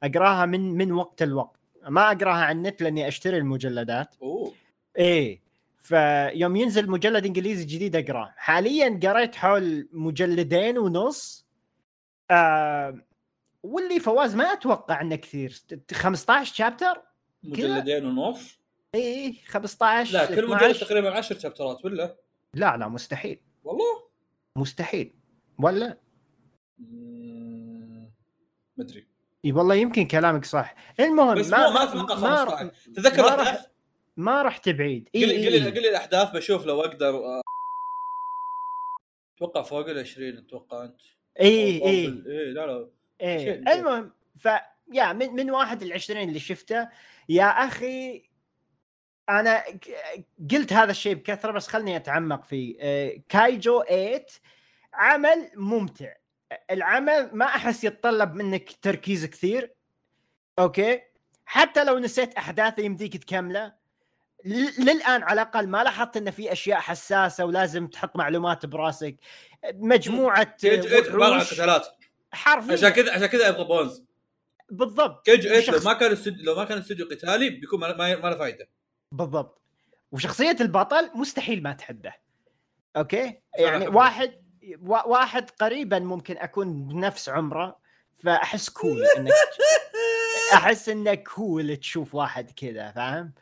أقراها من من وقت الوقت ما أقرأها على النت لأني أشتري المجلدات. أوه. إيه فيوم ينزل مجلد إنجليزي جديد أقرأه. حاليا قريت حول مجلدين ونص. آه واللي فواز ما أتوقع إنه كثير. 15 شابتر؟ مجلدين ونص؟ اي 15 لا كل مجلد 12. تقريبا 10 شابترات ولا؟ لا لا مستحيل. والله؟ مستحيل. ولا؟ مدري. إي والله يمكن كلامك صح. المهم بس ما ما أتوقع ما 15. تذكر ما الأحداث؟ رح ما اي قل إي قل إي. قل الأحداث بشوف لو أقدر آه، أتوقع فوق ال 20 أتوقع أنت. اي إي. إيه لا لا. شيء- المهم ف يا من من واحد ل 20 اللي شفته يا أخي أنا قلت هذا الشيء بكثرة بس خلني أتعمق فيه. آه، كايجو 8 عمل ممتع. العمل ما أحس يتطلب منك تركيز كثير. okay؟ حتى لو نسيت أحداثه يمديك تكمله. للآن على الأقل ما لاحظت إن في أشياء حساسة ولازم تحط معلومات براسك. مجموعة كيج 8 عباره عن وحوش قتالات حرفيا. عشان كذا عشان كذا أبغى بونز بالضبط. كيج 8 لو ما كان استوديو لو ما كان استوديو قتالي بيكون ما ما ما له فائده بالضبط. وشخصية البطل مستحيل ما تحبه. okay؟ يعني. واحد وا- واحد قريبا ممكن أكون بنفس عمره فأحس cool إنك أحس انه cool تشوف واحد كذا فاهم؟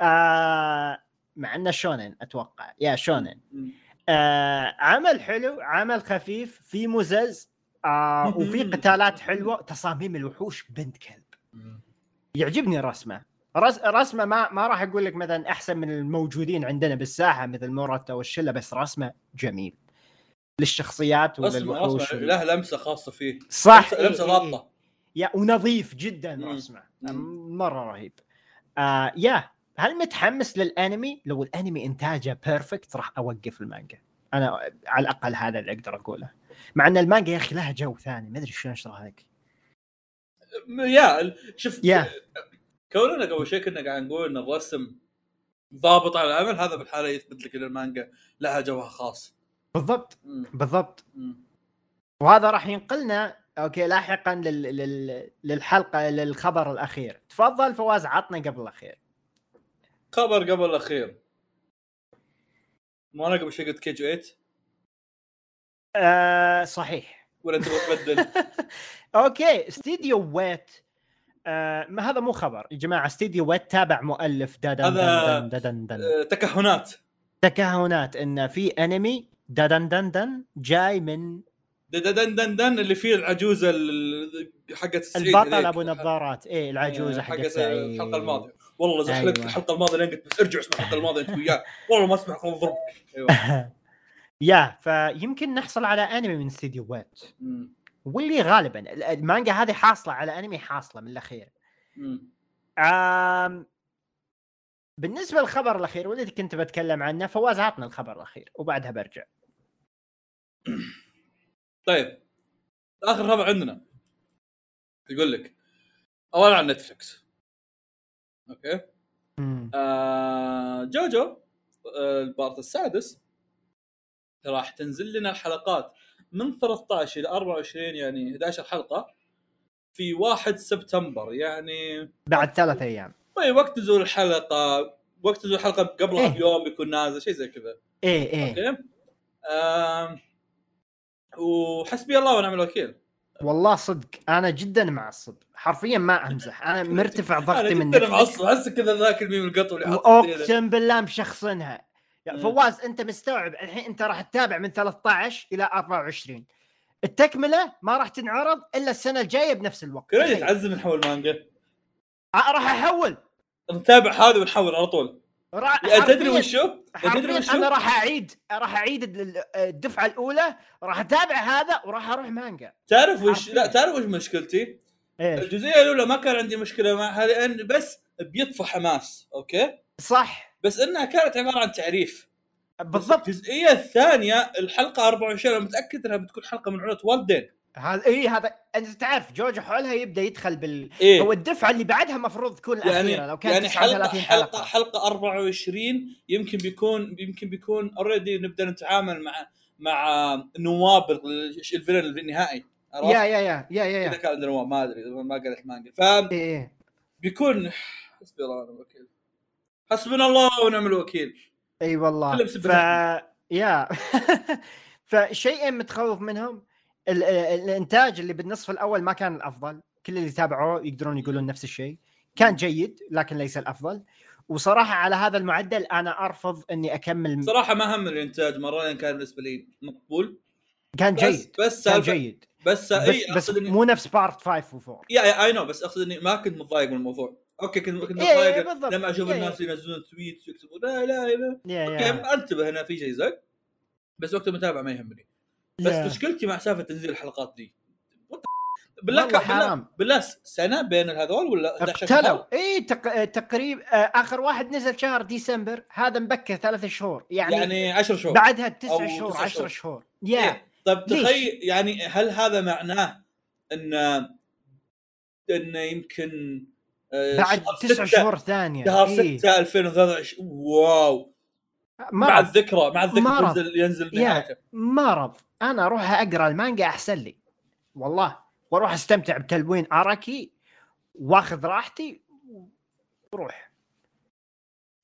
آه مع إنه شونن أتوقع. yeah شونن. آه عمل حلو عمل خفيف في مزز آه وفي قتالات حلوة تصاميم الوحوش بنت كلب. يعجبني رسمه رس... رسمه ما ما راح أقول لك مثلا أحسن من الموجودين عندنا بالساحة مثل موراتا والشلة بس رسمة جميل. للشخصيات وللوحوش رسمه له لمسة خاصة فيه. صح. لمسه لمسة إيه، إيه،. ضابطه يا ونظيف جدا. رسمه مم. مرة رهيب. آه يا هل متحمس للأنمي؟ لو الأنمي إنتاجه perfect راح أوقف المانجا. أنا على الأقل هذا اللي أقدر أقوله. مع أن المانجا يا أخي لها جو ثاني ما أدري شلون أشرح لك. yeah شوف yeah. كوننا قبل شوي كنا قاعد نقول إن الرسم ضابط على العمل هذا بالحالة يثبت لك إن المانجا لها جوها خاص. بالضبط. بالضبط. وهذا راح ينقلنا okay لاحقا لل... لل... للحلقة للخبر الأخير. تفضل فواز عطنا قبل الأخير. خبر قبل الأخير. ما أنا قبل شوي قلت كيج 8 آه صحيح. ولا تبغى تبدل؟ أوكي استديو ويت آه ما هذا مو خبر. يا جماعة استديو ويت تابع مؤلف ددن هذا- دن دن دن دن. آه، تكهنات. تكهنات إن في أنمي ددن دن دن جاي من دن دن دن دن اللي فيه العجوزة ال- حقت سعيد البطل. أبو نظارات إيه العجوزة آه، حقت الحلقة الماضية. والله زحلقت أيوة. الحلقة الماضية لين قلت بس ارجع اسمع الحلقة الماضية انت وياه والله ما اسمع خل ضربك أيوه. يا فيمكن نحصل على أنمي من استديو ويت مم. واللي غالبا ال- المانجا هذه حاصلة على أنمي حاصلة من الأخير. آم بالنسبة للخبر الأخير والذي كنت بتكلم عنه فواز عطنا الخبر الأخير وبعدها برجع. طيب آخر خبر عندنا. يقول لك اولا عن نتفلكس okay؟ آه جوجو آه ال part السادس راح تنزل لنا الحلقات من 13 إلى 24 يعني 11 حلقة في 1 سبتمبر يعني بعد ثلاث أيام. طيب وقت نزول الحلقة وقت نزول الحلقة قبلها إيه. بيوم بيكون نازل شيء زي كذا. إيه إيه. okay؟ آم، وحسبي الله ونعم الوكيل. والله صدق أنا جدا معصب حرفيا ما أمزح. أنا مرتفع ضغطي من أنا. معصب احس كذا ذاك الميم القطو اللي. اقسم بالله مشخصنها. يا. فواز أنت مستوعب؟ الحين أنت راح تتابع من 13 إلى 24 التكملة ما راح تنعرض إلا السنة الجاية بنفس الوقت. كريدت تخيل. تعزم نحول مانجا. راح أحول. نتابع هذا ونحول على طول. تدري وشو؟ تدري وشو؟ أنا راح اعيد راح أعيد ال- الدفعة الأولى راح أتابع هذا وراح أروح مانجا تعرف وش. لا تعرف وش مشكلتي؟ إيش الجزئية الأولى ما كان عندي مشكلة معها لأن بس بيطفى حماس أوكي؟ صح بس إنها كانت عبارة عن تعريف بالضبط الجزئية الثانية الحلقة 24 أنا متأكد إنها بتكون حلقة من عروض والدين هذا اي هذا أنت تعرف جوجو حولها يبدأ يدخل بال إيه. هو الدفعة اللي بعدها المفروض تكون الأخيرة يعني لو كان يعني حلقه 39 حلقه حلقة حلقه 24 يمكن بيكون يمكن بيكون already نبدأ نتعامل مع مع نواب ال- villain النهائي؟ يا يا يا يا يا, إذا يا. كان عندنا نواب ما أدري ما قريت المانجا إيه. فبيكون حسبي الله ونعم الوكيل. حسبنا الله ونعم الوكيل. إي والله. ف yeah. فشيئين متخوف منهم. ال... ال- الإنتاج اللي بالنصف الأول ما كان الأفضل. كل اللي تابعوه يقدرون يقولون نفس الشيء. كان جيد لكن ليس الأفضل. وصراحة على هذا المعدل أنا أرفض إني أكمل صراحة ما هم الإنتاج مرة لأن كان بالنسبة لي مقبول. كان بس جيد بس كان جيد. بس بس, اي بس مو نفس part 5 و4 yeah I know بس أقصد إني ما كنت متضايق من الموضوع. أوكي كنت كنت إيه، إيه، متضايق بالضبط. لما أشوف إيه، الناس ينزلون tweets ويكتبون لا لا لا yeah أوكي أنتبه هنا في شيء زق بس وقت المتابعة ما يهمني. بس. مشكلتي مع سالفة تنزيل الحلقات دي بالله حرام. بالله سنة بين هذول ولا 11 اقتلوا؟ اي تق... تقريب آه، آخر واحد نزل شهر ديسمبر هذا مبكر ثلاث شهور يعني, يعني 10 شهور بعدها تسع شهور تسع 10 شهور. شهور يا إيه. طيب؟ تخيل يعني هل هذا معناه إن إن يمكن آه، بعد تسع شهور ثانية شهر إيه. 6 2023 واو مع مرض الذكرى مع الذكرى مرض. ينزل ينزل. نهايته مرض أنا أروح أقرأ المانجا أحسن لي. والله. وأروح أستمتع بتلوين أراكي وأخذ راحتي وروح.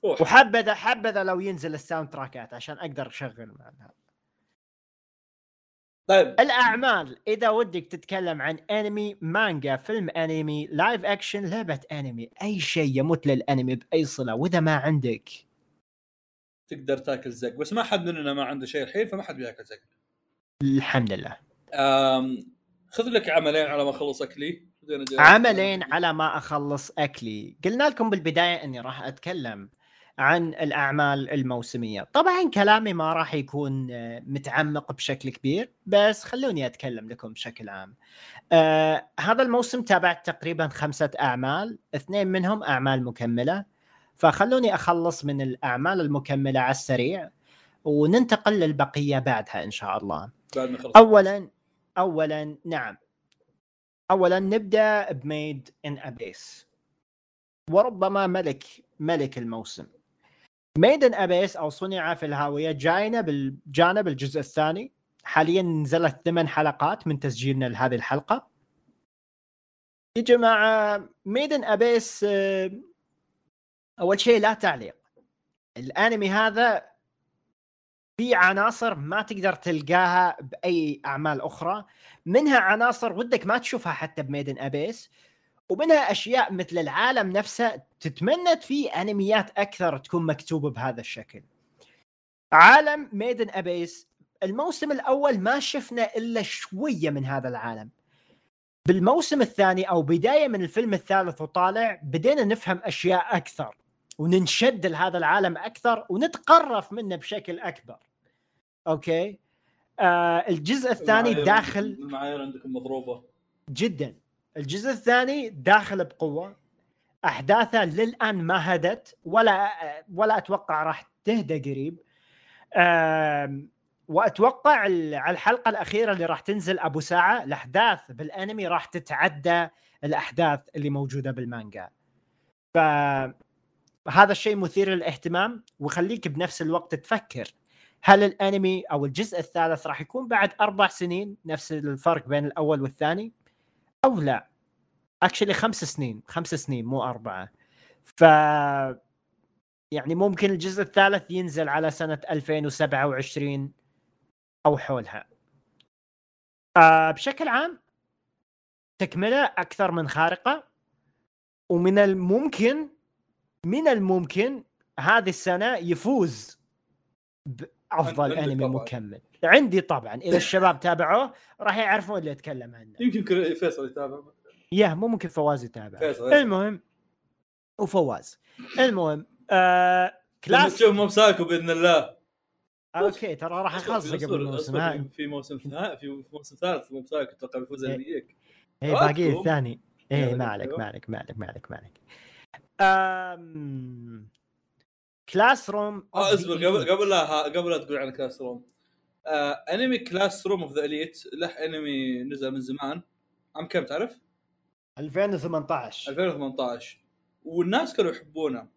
روح. وحبذا حبذا لو ينزل الساوند تراكات عشان أقدر أشغل معناها. طيب. الأعمال. إذا ودك تتكلم عن أنمي مانجا فيلم أنمي لايف اكشن لعبة أنمي أي شيء يمت للأنمي بأي صلة وإذا ما عندك. تقدر تاكل زق. بس ما حد مننا ما عنده شيء الحين فما حد بياكل زق. الحمد لله. خذ لك عملين على ما اخلص أكلي. عملين على ما أخلص أكلي. قلنا لكم بالبداية إني راح أتكلم عن الأعمال الموسمية. طبعا كلامي ما راح يكون آه، متعمق بشكل كبير بس خلوني أتكلم لكم بشكل عام. آه هذا الموسم تابعت تقريبا خمسة أعمال اثنين منهم أعمال مكملة فخلوني أخلص من الأعمال المكملة على السريع وننتقل للبقية بعدها إن شاء الله. بعد ما خلص اولا اولا نعم. اولا نبدأ بميد إن أبيس. وربما ملك ملك الموسم. ميد إن أبيس أو صنع في الهاوية جاينا بالجانب الجزء الثاني. حاليا نزلت ثمان حلقات من تسجيلنا لهذه الحلقة. يا جماعة ميد إن أبيس أول شيء لا تعليق. الأنمي هذا في عناصر ما تقدر تلقاها بأي أعمال أخرى منها عناصر ودك ما تشوفها حتى بميدن أبيس ومنها أشياء مثل العالم نفسه تتمنى في أنميات أكثر تكون مكتوبة بهذا الشكل. عالم ميدن أبيس الموسم الأول ما شفنا إلا شوية من هذا العالم. بالموسم الثاني أو بداية من الفيلم الثالث وطالع بدينا نفهم أشياء أكثر. وننشد لهذا العالم أكثر ونتقرف منه بشكل أكبر. أوكي؟ آه الجزء الثاني داخل المعايير عندكم مضروبة. جدا. الجزء الثاني داخل بقوة. أحداثه للآن ما هدت ولا ولا أتوقع راح تهدى قريب. آم، وأتوقع على الحلقة الأخيرة اللي راح تنزل أبو ساعة الأحداث بالأنمي راح تتعدى الأحداث اللي موجودة بالمانجا. ف هذا الشيء مثير للاهتمام ويخليك بنفس الوقت تفكر. هل الانمي أو الجزء الثالث راح يكون بعد أربع سنين نفس الفرق بين الأول والثاني؟ أو لا. اكشلي خمس سنين. خمس سنين مو أربعة. ف يعني ممكن الجزء الثالث ينزل على سنة 2027 أو حولها. آه بشكل عام تكملة أكثر من خارقة ومن الممكن من الممكن هذه السنة يفوز بافضل أنمي. مكمل. عندي طبعا. إذا الشباب تابعوه راح يعرفون اللي أتكلم عنه. يمكن فيصل يتابع. يا مو ممكن فواز يتابع. فيصل. المهم وفواز. المهم آه كلاس تشوف مو سايكو بإذن الله. أوكي ترى راح أصبر- قبل الموسم في موسم ثاني في موسم ثالث مو سايكو أتوقع بيفوز إيه. اي باقي أوكي. الثاني. اي يلا. ما عليك. ما عليك ما عليك ما عليك. أم... Classroom آه اصبر قبل قبل لا قبل لا تقول عن Classroom آه انمي Classroom of the Elite له انمي نزل من زمان. عام كم تعرف؟ 2018 2018 والناس كانوا يحبونه.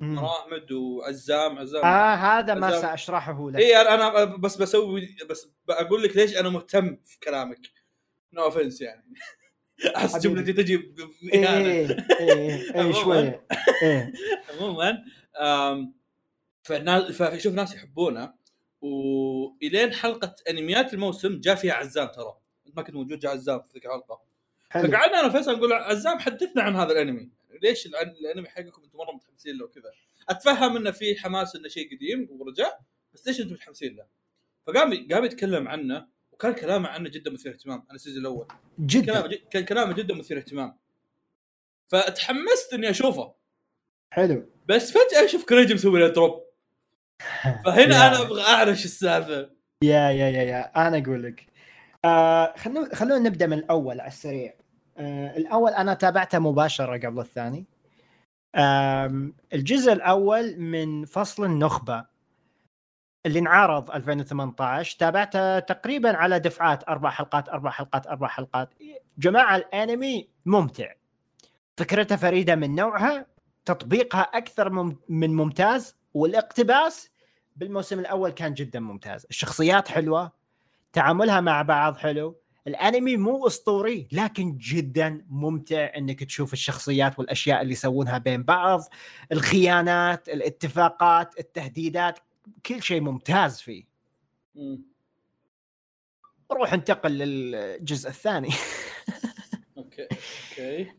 مراحمد وعزام عزام. آه هذا ما. سأشرحه لك. اي أنا بس بسوي بس بقول لك ليش أنا مهتم في كلامك. no offense يعني. أحس حبيبي. جملتي تجي ب- ب- اي إهانة. اي اي عموماً. شوية إيه عموما فشوف ناس يحبونه وإلين حلقة أنميات الموسم جاء فيها عزام ترى أنت ما كنت موجود جاء عزام في ذيك الحلقة فقعدنا أنا وفيصل نقول عزام حدثنا عن هذا الأنمي ليش الان- الأنمي حقكم أنتم مرة متحمسين له وكذا أتفهم انه في حماس إنه شيء قديم ورجع بس ليش أنتم متحمسين له؟ فقام قام يتكلم عنه وكان كلامه عنه جدا مثير اهتمام أنا ال season الأول. جدا. كلامه كان كلامه جدا مثير اهتمام. فتحمست إني أشوفه. حلو. بس فجأة أشوف كريجي مسوي له drop. فهنا. أنا أبغى أعرف شو السالفة. يا يا يا يا. أنا أقول لك. آه خلونا خلونا نبدأ من الأول على السريع. آه الأول أنا تابعته مباشرة قبل الثاني. آم الجزء الأول من فصل النخبة. اللي انعرض 2018 تابعته تقريبا على دفعات أربع حلقات أربع حلقات أربع حلقات. جماعة الأنمي ممتع. فكرته فريدة من نوعها تطبيقها أكثر من ممتاز والاقتباس بالموسم الأول كان جدا ممتاز. الشخصيات حلوة تعاملها مع بعض حلو. الأنمي مو أسطوري لكن جدا ممتع إنك تشوف الشخصيات والأشياء اللي يسوونها بين بعض. الخيانات الاتفاقات التهديدات كل شيء ممتاز فيه. مم. روح انتقل للجزء الثاني. أوكي أوكي.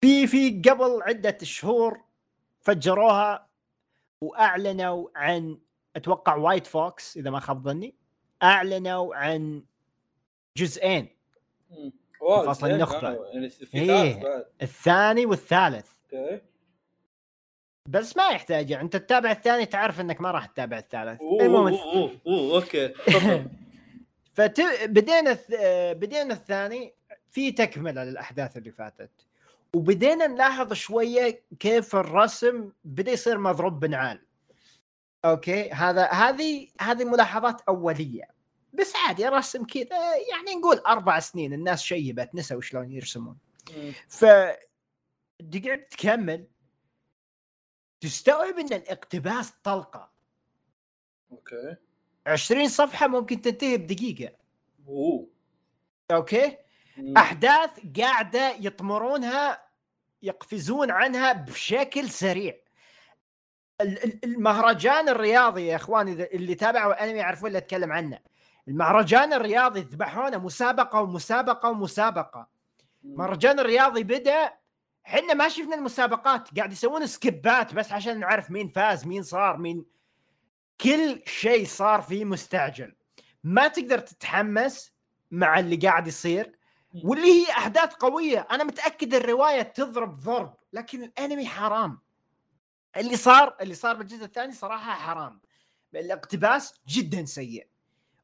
في في قبل عدة شهور فجروها وأعلنوا عن أتوقع وايت فوكس إذا ما خاب ظني أعلنوا عن جزئين. فصل. كانوا، يعني إيه. الثاني والثالث. أوكي. بس ما يحتاج يعني انت تتابع الثاني تعرف انك ما راح تتابع الثالث. أوه المهم أوه أوه أوكي. فت... بدينا الث... بدينا الثاني في تكملة للأحداث اللي فاتت. وبدينا نلاحظ شوية كيف الرسم بدأ يصير مضروب بنعال. أوكي؟ هذا هذه هذه ملاحظات أولية. بس عادي رسم كذا يعني نقول أربع سنين الناس شيبت نسوا شلون يرسمون. ف تقعد تكمل. تستوعب إن الاقتباس طلقة. أوكي. 20 صفحة ممكن تنتهي بدقيقة. أوه. أوكي؟ مم. أحداث قاعدة يطمرونها يقفزون عنها بشكل سريع. ال- ال- المهرجان الرياضي يا اخوان إذا اللي تابعوا الانمي يعرفون اللي أتكلم عنه. المهرجان الرياضي ذبحونا مسابقة ومسابقة ومسابقة. المهرجان الرياضي بدأ إحنا ما شفنا المسابقات قاعد يسوون skipات بس عشان نعرف مين فاز مين صار مين. كل شيء صار فيه مستعجل. ما تقدر تتحمس مع اللي قاعد يصير واللي هي أحداث قوية. أنا متأكد الرواية تضرب ضرب لكن الأنمي حرام. اللي صار اللي صار بالجزء الثاني صراحة حرام. الاقتباس جدا سيء.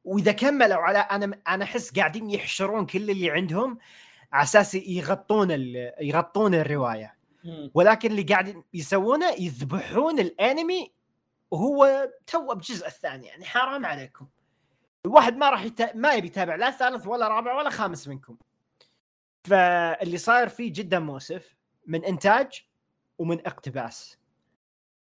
وإذا كملوا على أنا أنا أحس قاعدين يحشرون كل اللي عندهم. على أساس يغطون يغطون الرواية. ولكن اللي قاعد يسوونه يذبحون الانمي وهو تو بالجزء الثاني يعني حرام عليكم. الواحد ما راح يتا... ما يبي يتابع لا ثالث ولا رابع ولا خامس منكم. فاللي صاير فيه جدا مؤسف من إنتاج ومن اقتباس.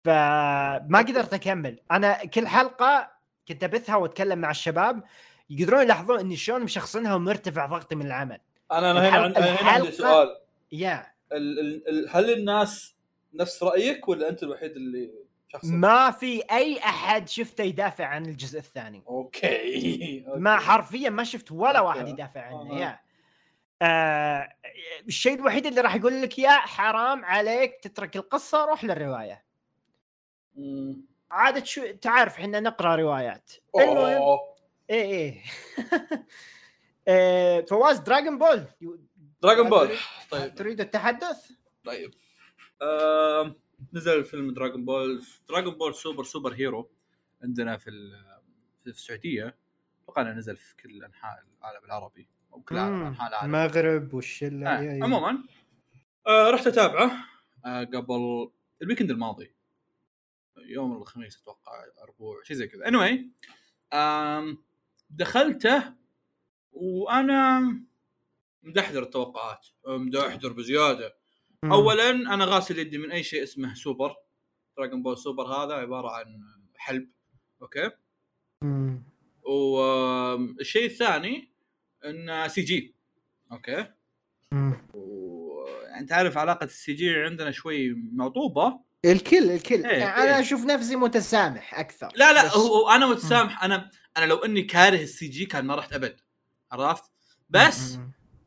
فما قدرت أكمل. أنا كل حلقة كنت أبثها وأتكلم مع الشباب يقدرون يلاحظون إني شلون مشخصنها ومرتفع ضغطي من العمل. أنا أنا هنا الحلقة- عندي هنا عندي الحلقة- سؤال. يا. ال ال ال هل الناس نفس رأيك ولا أنت الوحيد اللي شخص؟ ما في أي أحد شفته يدافع عن الجزء الثاني. أوكي. ما حرفيا ما شفت ولا واحد أوكي. يدافع عنه أها. yeah. آه الشيء الوحيد اللي راح يقول لك اياه حرام عليك تترك القصة روح للرواية. مم. عادة شو تعرف إحنا نقرأ روايات. المهم. إيه إيه. آه، فواز دراغون بول دراغون بول طيب. تريد التحدث؟ طيب. آم، نزل فيلم دراغون بول دراغون بول سوبر super hero عندنا في في السعودية. أتوقع إنه نزل في كل أنحاء العالم العربي أو كل أنحاء العالم. المغرب والشلة. آه. عموما. آه رحت أتابعه آه قبل ال weekend الماضي. يوم الخميس أتوقع أربوع شيء زي كذا. Anyway آم دخلته وأنا مدحدر التوقعات مدحدر بزيادة. اولا أنا غاسل يدي من أي شيء اسمه سوبر. دراجون بول سوبر هذا عبارة عن حلب okay؟ مم. والشيء الثاني انه CG okay؟ مم. يعني تعرف علاقة ال CG عندنا شوي معطوبة. الكل الكل. إيه، أنا إيه. أشوف نفسي متسامح أكثر. لا لا بس- هو هو أنا متسامح. أنا أنا لو إني كاره ال CG كان ما رحت أبد. عرفت بس.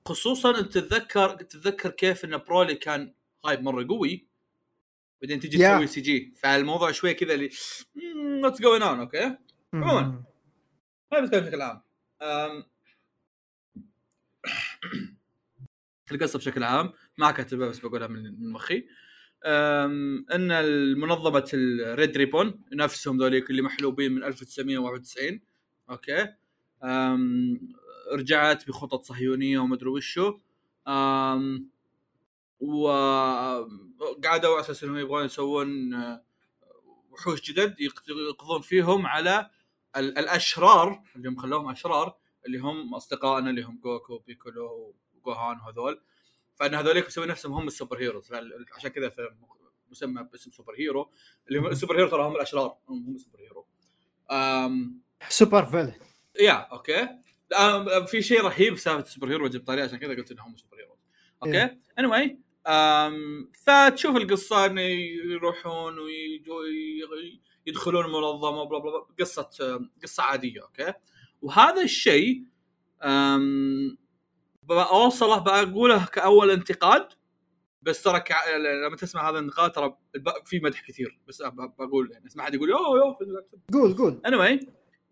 خصوصا انت تتذكر تتذكر كيف إن برولي كان hype مرة قوي بعدين تجي يا. تسوي CG فالموضوع شوي كذا اللي what's going on okay عموماً. هاي بتكلم بشكل عام. القصة بشكل عام ما كاتبها بس بقولها من مخي. إن المنظمة الريد ريبون نفسهم ذوليك اللي محلوبين من 1991 okay. رجعت بخطط صهيونية ومدري وشو. وقعدوا على أساس إنهم يبغون يسوون آه، وحوش جدد يق- يقضون فيهم على ال- الأشرار اللي هم خلوهم أشرار اللي هم أصدقائنا اللي هم جوكو بيكولو وجوهان وهذول. فإن هذوليك يسوي نفسهم هم ال superheroes. عشان كذا مسمى باسم superhero. اللي هم ال superhero ترى هم الأشرار هم ال superhero. أم super villain. yeah okay. في شيء رهيب سالفه ال superhero جبت طريقه عشان كذا قلت إنهم superhero okay؟ إيه. anyway فتشوف القصة إنه يروحون ويجوا ي- يدخلون منظمه blah blah blah قصة قصة عادية okay؟ وهذا الشيء بوصله بقوله كأول انتقاد بس ترى كع- لما تسمع هذا النقاط ترى في مدح كثير بس بقول يعني اسمع حد يقول أوه يوه قول قول. Anyway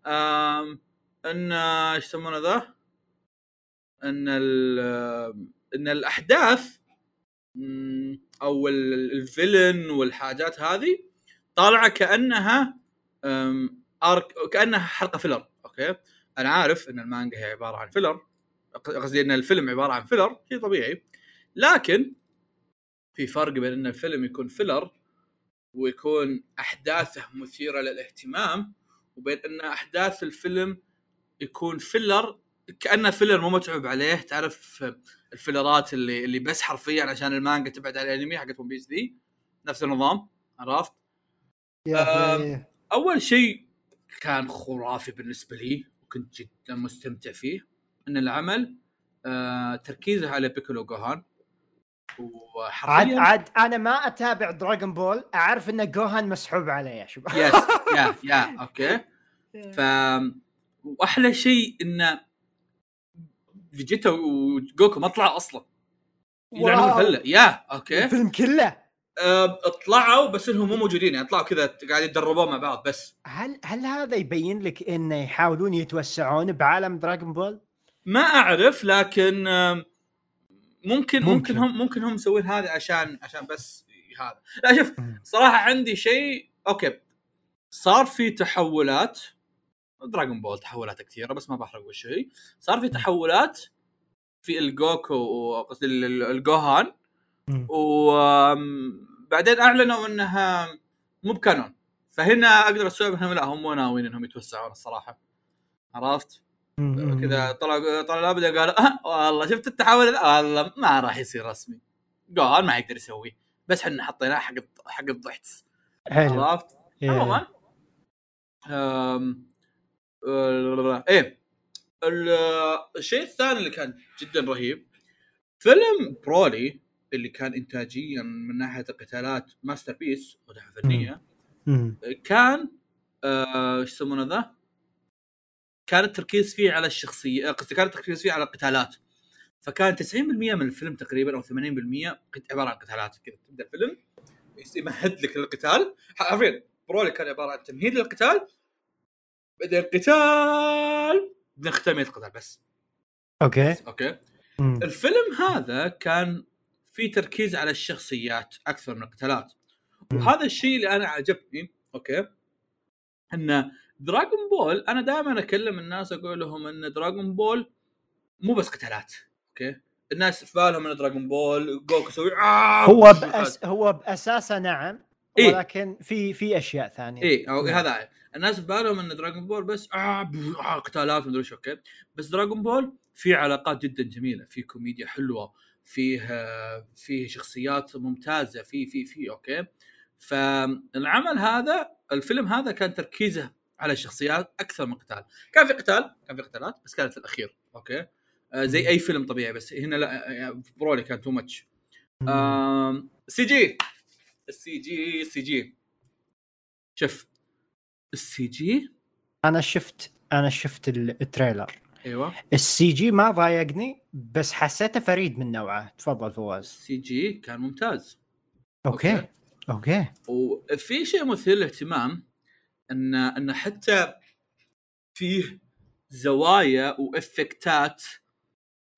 um, أن إيش يسمونه ذا؟ أن أن الأحداث أو ال- ال villain والحاجات هذه طالعة كأنها arc كأنها حلقة filler okay أنا عارف أن المانجا هي عبارة عن filler قصدي أن الفيلم عبارة عن filler شيء طبيعي لكن في فرق بين أن الفيلم يكون filler ويكون أحداثه مثيرة للاهتمام وبين أن أحداث الفيلم يكون filler كأنه filler مو متعوب عليه. تعرف الفيلرات اللي اللي بس حرفيا عشان المانجا تبعد عن الانمي حقت ون بيس ذي نفس النظام عرفت؟ أول شيء كان خرافي بالنسبة لي وكنت جدا مستمتع فيه إن العمل آه تركيزه على بيكولو جوهان. عاد وحرفيا عاد أنا ما أتابع دراغون بول أعرف إن جوهان مسحوب عليه يا شباب. yes yeah yeah okay ف وأحلى شيء إن فيجيتا وجوكو ما طلعوا أصلا يلعنون wow. هلا yeah okay الفيلم كله طلعوا بس إنهم مو موجودين يعني طلعوا كذا قاعد يتدربون مع بعض بس هل هل هذا يبين لك انه يحاولون يتوسعون بعالم دراغون بول؟ ما أعرف لكن ممكن ممكن, ممكن. هم ممكن هم مسوين هذا عشان عشان بس هذا لا شوف. صراحة عندي شيء okay صار في تحولات دراغون بول تحولات كثيرة بس ما بحرق وش هي صار في تحولات في الجوكو وقصدي ال- ال- الجوهان. وبعدين أعلنوا إنها مو ب canon فهنا أقدر استوعب إنهم لا هم مو ناويين إنهم يتوسعون الصراحة عرفت؟ كذا طلع طلع الابدا قال أه والله شفت التحول؟ والله ما راح يصير رسمي جوهان ما يقدر يسويه بس إحنا حطيناه حق حق الضحك حلو عرفت؟ إيه. عموما إيه. ال- الشيء الثاني اللي كان جدا رهيب فيلم برولي اللي كان انتاجيا من ناحية القتالات masterpiece متحف فنيه. كان آه، إيش يسمونه ذا؟ كان التركيز فيه على الشخصية قصدي كان التركيز فيه على القتالات. فكان 90% من الفيلم تقريبا أو 80% قت- عبارة عن قتالات. كذا تبدأ الفيلم يمهد لك للقتال. حرفيا برولي كان عبارة عن تمهيد للقتال بعدين قتال نختم القتال بس. okay. okay. مم. الفيلم هذا كان في تركيز على الشخصيات أكثر من القتالات. وهذا الشيء اللي أنا عجبني okay إن دراغون بول أنا دائما أكلم الناس أقول لهم إن دراغون بول مو بس قتالات okay. الناس في بالهم إن دراغون بول جوكو يسوي آه! هو بأس هو بأساسه نعم إيه. ولكن في في أشياء ثانية. اي نعم. هذا. الناس في بالهم إن دراغون بول بس آه, آه قتالات مدري إيش okay. بس دراغون بول فيه علاقات جدا جميلة فيه كوميديا حلوة فيه فيه شخصيات ممتازة في في في okay. فالعمل هذا الفيلم هذا كان تركيزه على الشخصيات أكثر من قتال. كان في قتال كان في قتالات بس كانت في الأخير okay. آه زي أي فيلم طبيعي بس هنا لا آه، في Broly كان too much CG. ال CG ال CG. شوف. السي جي؟ أنا شفت أنا شفت ال- ال trailer. أيوه. ال CG ما ضايقني بس حسيته فريد من نوعه. تفضل فواز. ال C G كان ممتاز. okay. okay. وفي شيء مثير للاهتمام ان إن حتى فيه زوايا وإفكتات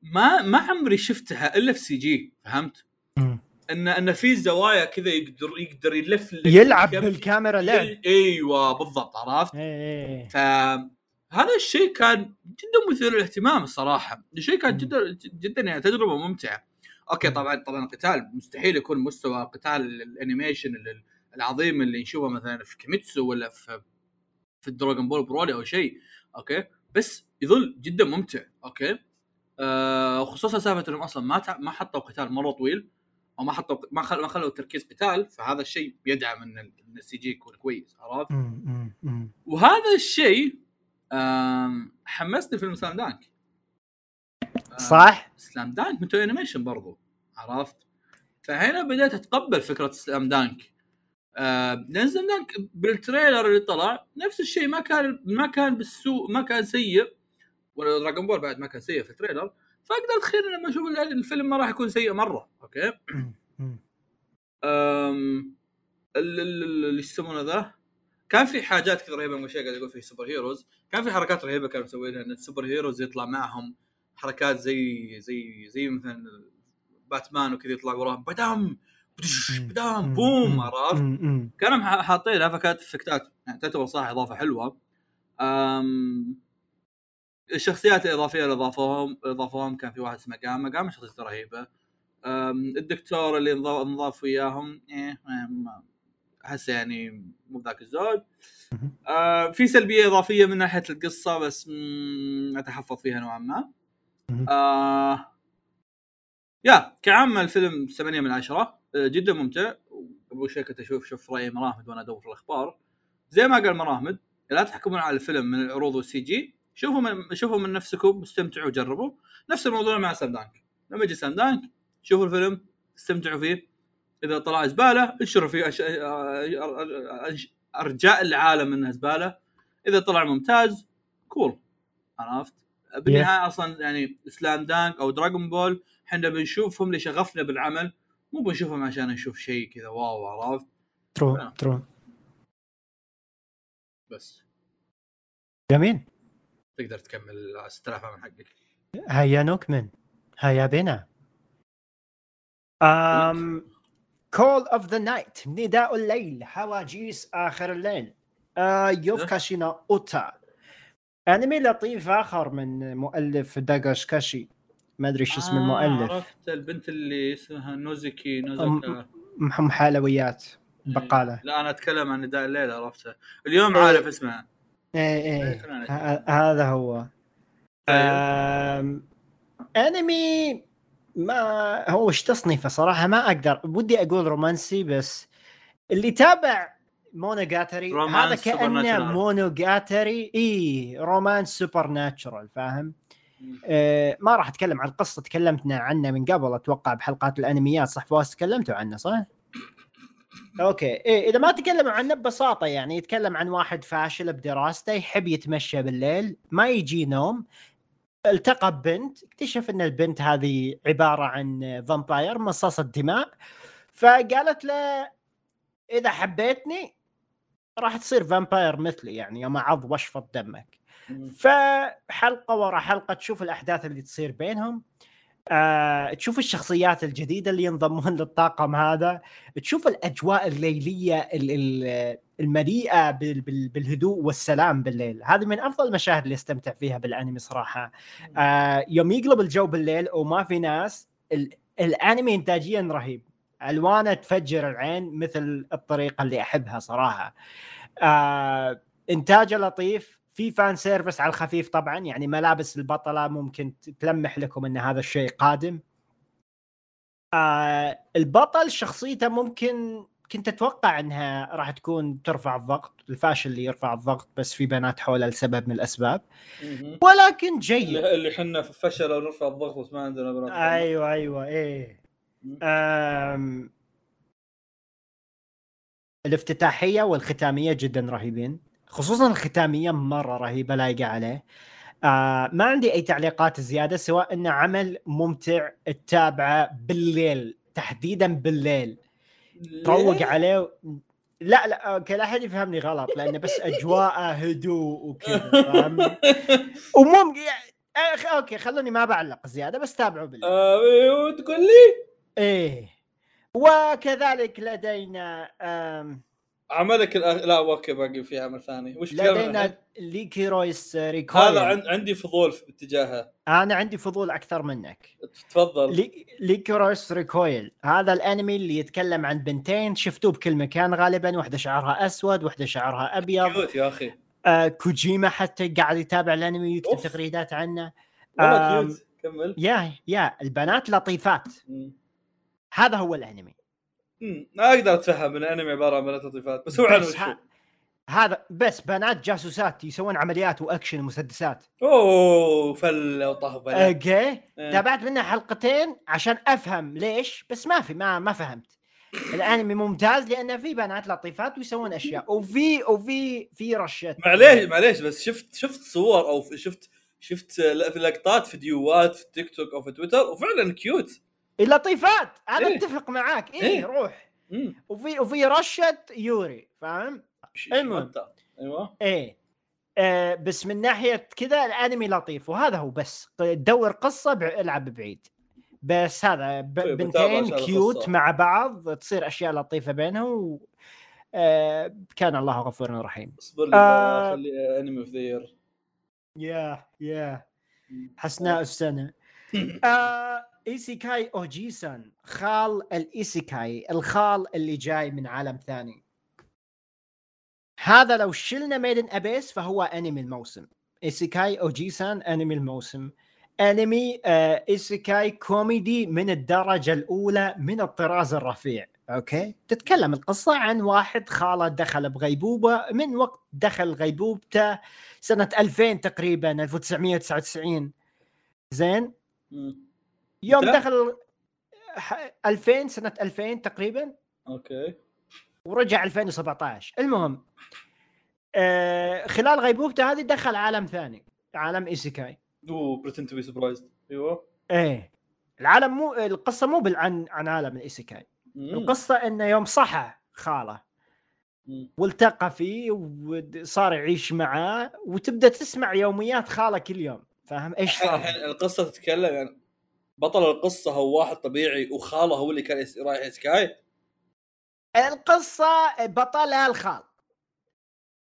ما ما عمري شفتها إلا في CG فهمت؟ مم. ان إن في زوايا كذا يقدر يقدر يلف يلعب بالكاميرا لعب إيوه بالضبط عرفت؟ إيه. فهذا الشيء كان جدا مثير للاهتمام الصراحة الشيء كان. جدا جدا يعني تجربة ممتعة okay. طبعا طبعا القتال مستحيل يكون مستوى قتال ال animation ال- العظيم اللي نشوفه مثلا في كيميتسو ولا في في ال Dragon Ball Broly أو شيء okay بس يظل جدا ممتع okay آه خصوصا سالفة إنهم أصلا ما ما حطوا قتال مرة طويل أو ما حطوا ما خل... ما خلوا تركيز قتال فهذا الشيء يدعم إن ال CG يكون كويس عرفت؟ وهذا الشيء حمسني فيلم Slam Dunk. صح؟ Slam Dunk من Toei Animation برضو عرفت؟ فهنا بديت اتقبل فكرة Slam Dunk. آه لأن Slam Dunk بال trailer اللي طلع نفس الشيء ما كان ما كان بالسوء ما كان سيء. ولا Dragon Ball بعد ما كان سيء في ال trailer. فاقدر اتخيل لما أشوف الفيلم ما راح يكون سيء مرة okay؟ مم، مم. أم... ال- ال- ال- اللي يسمونه ذا؟ كان في حاجات كذا رهيبة من قاعد يقول في Super Heroes كان في حركات رهيبة كانوا مسوينها إن ال Super Heroes يطلع معهم حركات زي زي زي مثلا باتمان وكذا يطلع وراه بدم. بدم! مم، بوم! عرفت. كانوا حاطينها فكانت افكتات يعني تعتبر صراحة إضافة حلوة. أم... الشخصيات الإضافية اللي اضافوهم إضافوهم كان في واحد اسمه جاما جاما شخصيته رهيبة. الدكتور اللي انضاف وياهم إيه ما- ما- أحس يعني مو ذاك الزود. آه في سلبية إضافية من ناحية القصة بس أتحفظ فيها نوعا ما. آه يا كعامة الفيلم 8 من 10 آه، جدا ممتع. شوي كنت أشوف شوف رأي مراهمد وأنا أدور في الأخبار. زي ما قال مراهمد لا تحكمون على الفيلم من العروض والسي جي. شوفوا من شوفوا من نفسكم استمتعوا وجربوا نفس الموضوع مع سام دانك لما يجي سام دانك شوفوا الفيلم استمتعوا فيه. إذا طلع زبالة انشروا فيه أش... أش... أرجاء العالم إنها زبالة. إذا طلع ممتاز cool عرفت؟ بالنهاية أصلا يعني Slam Dunk أو Dragon Ball إحنا بنشوفهم لشغفنا بالعمل. مو بنشوفهم عشان نشوف شيء كذا wow عرفت؟ true. true بس. جميل. تقدر تكمل 6000 من حقك. هيا نكمل هيا بنا أم Call of the Night نداء الليل. هواجيس آخر الليل. آه يوفكاشينا أوتا. أنمي لطيف آخر من مؤلف داغاش كاشي. ما أدري إيش اسم آه، المؤلف. عرفت البنت اللي اسمها نوزكي نوزكا محم حلويات بقالة. لا أنا أتكلم عن نداء الليل عرفتها اليوم إيه. عارف اسمها. إيه إيه. هذا هو. طيب. أنمي ما هو إيش تصنيفه صراحة؟ ما أقدر. ودي أقول رومانسي بس. اللي تابع Monogatari هذا كأنه. Monogatari إي romance supernatural فاهم؟ آه ما راح أتكلم عن القصة تكلمتنا عنه من قبل. أتوقع بحلقات الأنميات صح فواز؟ تكلمتوا عنه صح؟ okay. إيه إذا ما تكلموا عنه ببساطة يعني يتكلم عن واحد فاشل بدراسته يحب يتمشى بالليل ما يجي نوم التقى ببنت اكتشف إن البنت هذه عبارة عن vampire مصاصة دماء. فقالت له إذا حبيتني راح تصير فامباير مثلي يعني يوم أعض واشفط دمك. فحلقة ورا حلقة تشوف الأحداث اللي تصير بينهم. آه، تشوف الشخصيات الجديدة اللي ينضمون للطاقم هذا تشوف الأجواء الليلية ال- ال- المليئة بال- بال- بالهدوء والسلام بالليل. هذه من أفضل المشاهد اللي أستمتع فيها بالأنمي صراحة. آه، يوم يقلب الجو بالليل وما في ناس ال- الأنمي انتاجيا رهيب. ألوانه تفجر العين مثل الطريقة اللي أحبها صراحة. آه، إنتاجه لطيف. في فان سيرفيس على الخفيف طبعا يعني ملابس البطلة ممكن تلمح لكم إن هذا الشيء قادم. آه البطل شخصيته ممكن كنت أتوقع إنها راح تكون ترفع الضغط الفاشل اللي يرفع الضغط بس في بنات حوله لسبب من الأسباب. ولكن جيد. اللي اللي حنا فشل ونرفع الضغط بس ما عندنا بنات أيوه أيوه إيه. أم... الافتتاحية والختامية جدا رهيبين. خصوصا الختاميه مرة رهيبة لايقة عليه. آه ما عندي أي تعليقات زيادة سواء إنه عمل ممتع تتابعه بالليل تحديدا بالليل. تروق عليه و... لا لا أوكي لا أحد يفهمني غلط لأنه بس أجواءه هدوء وكذا فاهم؟ وممكن okay خلوني ما بعلق زيادة بس تابعوا بالليل. آه، وتقول لي؟ إيه. وكذلك لدينا آم، عملك الأخ... لا okay باقي في عمل ثاني. وش؟ لدينا Lycoris Recoil هذا عن... عندي فضول في اتجاهها أنا عندي فضول أكثر منك. تفضل. لي... Lycoris Recoil هذا الأنمي اللي يتكلم عن بنتين شفتوه بكل مكان غالبا واحدة شعرها أسود واحدة شعرها أبيض. cute يا أخي. آه كوجيما حتى قاعد يتابع الأنمي ويكتب. تغريدات عنه. والله آم، كمل. يا يا البنات لطيفات. مم. هذا هو الأنمي. ما أقدر أتفهم إن الأنمي عبارة عن بنات لطيفات بس هو عنه وشو ه... هذا بس بنات جاسوسات يسوون عمليات وأكشن ومسدسات. أوه فلة وطهبله okay. إيه. تابعت منها حلقتين عشان أفهم ليش بس ما في ما ما فهمت. الأنمي ممتاز لأنه في بنات لطيفات ويسوون أشياء. وفي وفي في رشة. معليش معليش بس شفت شفت صور أو شفت شفت لقطات فيديوهات في التيك توك أو في تويتر وفعلا كيوت لطيفات أنا إيه. أتفق معاك إيه, إيه. روح مم. وفي وفي رشة yuri فاهم المهم. أيوه إيه آه بس من ناحية كذا الأنمي لطيف وهذا هو بس تدور قصة. العب بعيد بس هذا. طيب، بنتين cute. مع بعض تصير أشياء لطيفة بينهم و... آه كان الله غفور رحيم اصبر لي آه. خلي انمي اوف ذا يا يا حسناء السنة آه إيسيكاي اوجيسان خال الإيسيكاي الخال اللي جاي من عالم ثاني. هذا لو شلنا ميدن ابيس فهو انمي الموسم. إيسيكاي اوجيسان انمي الموسم. انمي آه إيسيكاي كوميدي من الدرجة الأولى من الطراز الرفيع. أوكي؟ تتكلم القصة عن واحد خاله دخل بغيبوبة من وقت دخل غيبوبته سنة 2000 تقريبا 1999 زين. يوم؟ دخل ح- 2000 سنة 2000 تقريبا. okay. ورجع 2017 المهم آه خلال غيبوبته هذه دخل عالم ثاني عالم isekai أوه pretend to be surprised أيوه. إيه. العالم مو القصة مو عن عن عالم ال isekai. القصة إنه يوم صحى خاله. والتقى فيه وصار يعيش معاه وتبدأ تسمع يوميات خاله كل يوم. فاهم إيش صار؟ القصة تتكلم يعني بطل القصة هو واحد طبيعي وخاله هو اللي كان رايح isekai القصة بطلها الخال.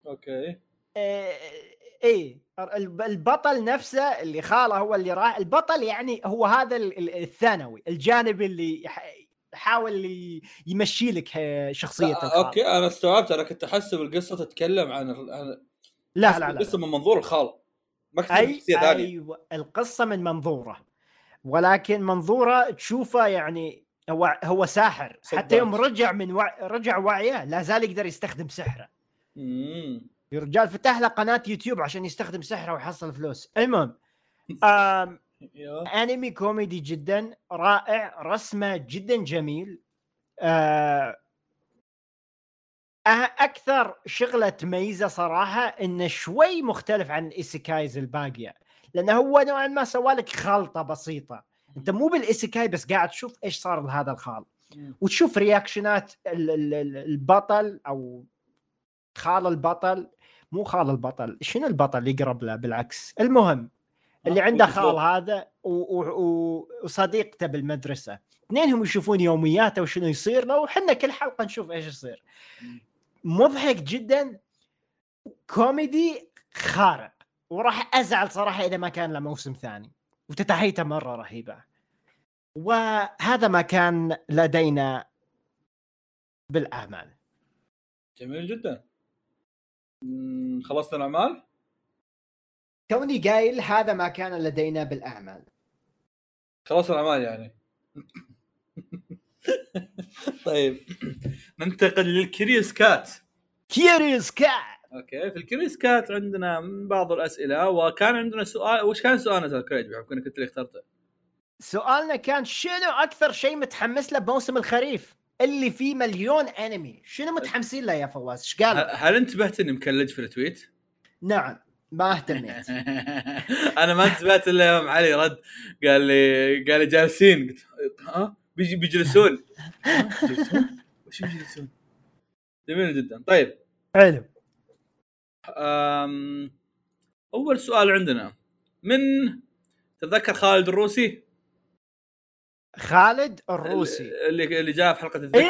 أوكي. إيه، إيه. الب- البطل نفسه اللي خاله هو اللي راح البطل يعني هو هذا ال- ال- الثانوي الجانب اللي يح- يحاول يمشي لك شخصية أوكي أنا استوعبت. أنا كنت احسب القصة تتكلم عن لا لا لا, القصة. من منظور الخال. ما كنت اي ثانية. أيوه. القصة من منظوره. ولكن منظوره تشوفه يعني هو هو ساحر. حتى يوم. رجع من وع... رجع وعيه لا زال يقدر يستخدم سحره. امم الرجال فتح له قناة يوتيوب عشان يستخدم سحره ويحصل فلوس. المهم آم أنمي كوميدي جدا رائع رسمه جدا جميل. آه أه- أكثر شغلة تميزه صراحة إنه شوي مختلف عن ال isekais الباقية. لأنه هو نوعا ما سوى لك خلطة بسيطة. أنت مو بال isekai بس قاعد تشوف إيش صار لهذا الخال. وتشوف رياكشنات ال- ال- ال- البطل أو خال البطل مو خال البطل شنو البطل اللي يقرب له؟ بالعكس. المهم اللي عنده خال هذا وصديقته بالمدرسة. اثنينهم يشوفون يومياته وشنو يصير. له وحنا كل حلقة نشوف إيش يصير. مضحك جدا. كوميدي خارق. وراح أزعل صراحة إذا ما كان له موسم ثاني. وتتحيته مرة رهيبة. وهذا ما كان لدينا بالأعمال. جميل جدا. خلصت الأعمال؟ كوني قايل هذا ما كان لدينا بالأعمال. خلصت الأعمال يعني. طيب. ننتقل لل Curious Cat. Curious Cat! أوكي في ال Curious Cat عندنا بعض الأسئلة وكان عندنا سؤال وش كان سؤالنا ترى كريج؟ بحكم إنك أنت اللي اخترته. سؤالنا كان شنو أكثر شيء متحمس له بموسم الخريف؟ اللي فيه مليون أنمي. شنو متحمسين له يا فواز؟ إيش قال؟ هل انتبهت إني مكلج في ال tweet؟ نعم ما اهتميت. أنا ما انتبهت إلا يوم علي رد قال لي قال لي جالسين. قلت ها؟ بيجي بيجلسون؟ بيجلسون؟ وش بيجلسون؟ جميل جدا. طيب. حلو. أول سؤال عندنا. من تتذكر خالد الروسي؟ خالد الروسي. اللي اللي جاء في حلقة الذكرى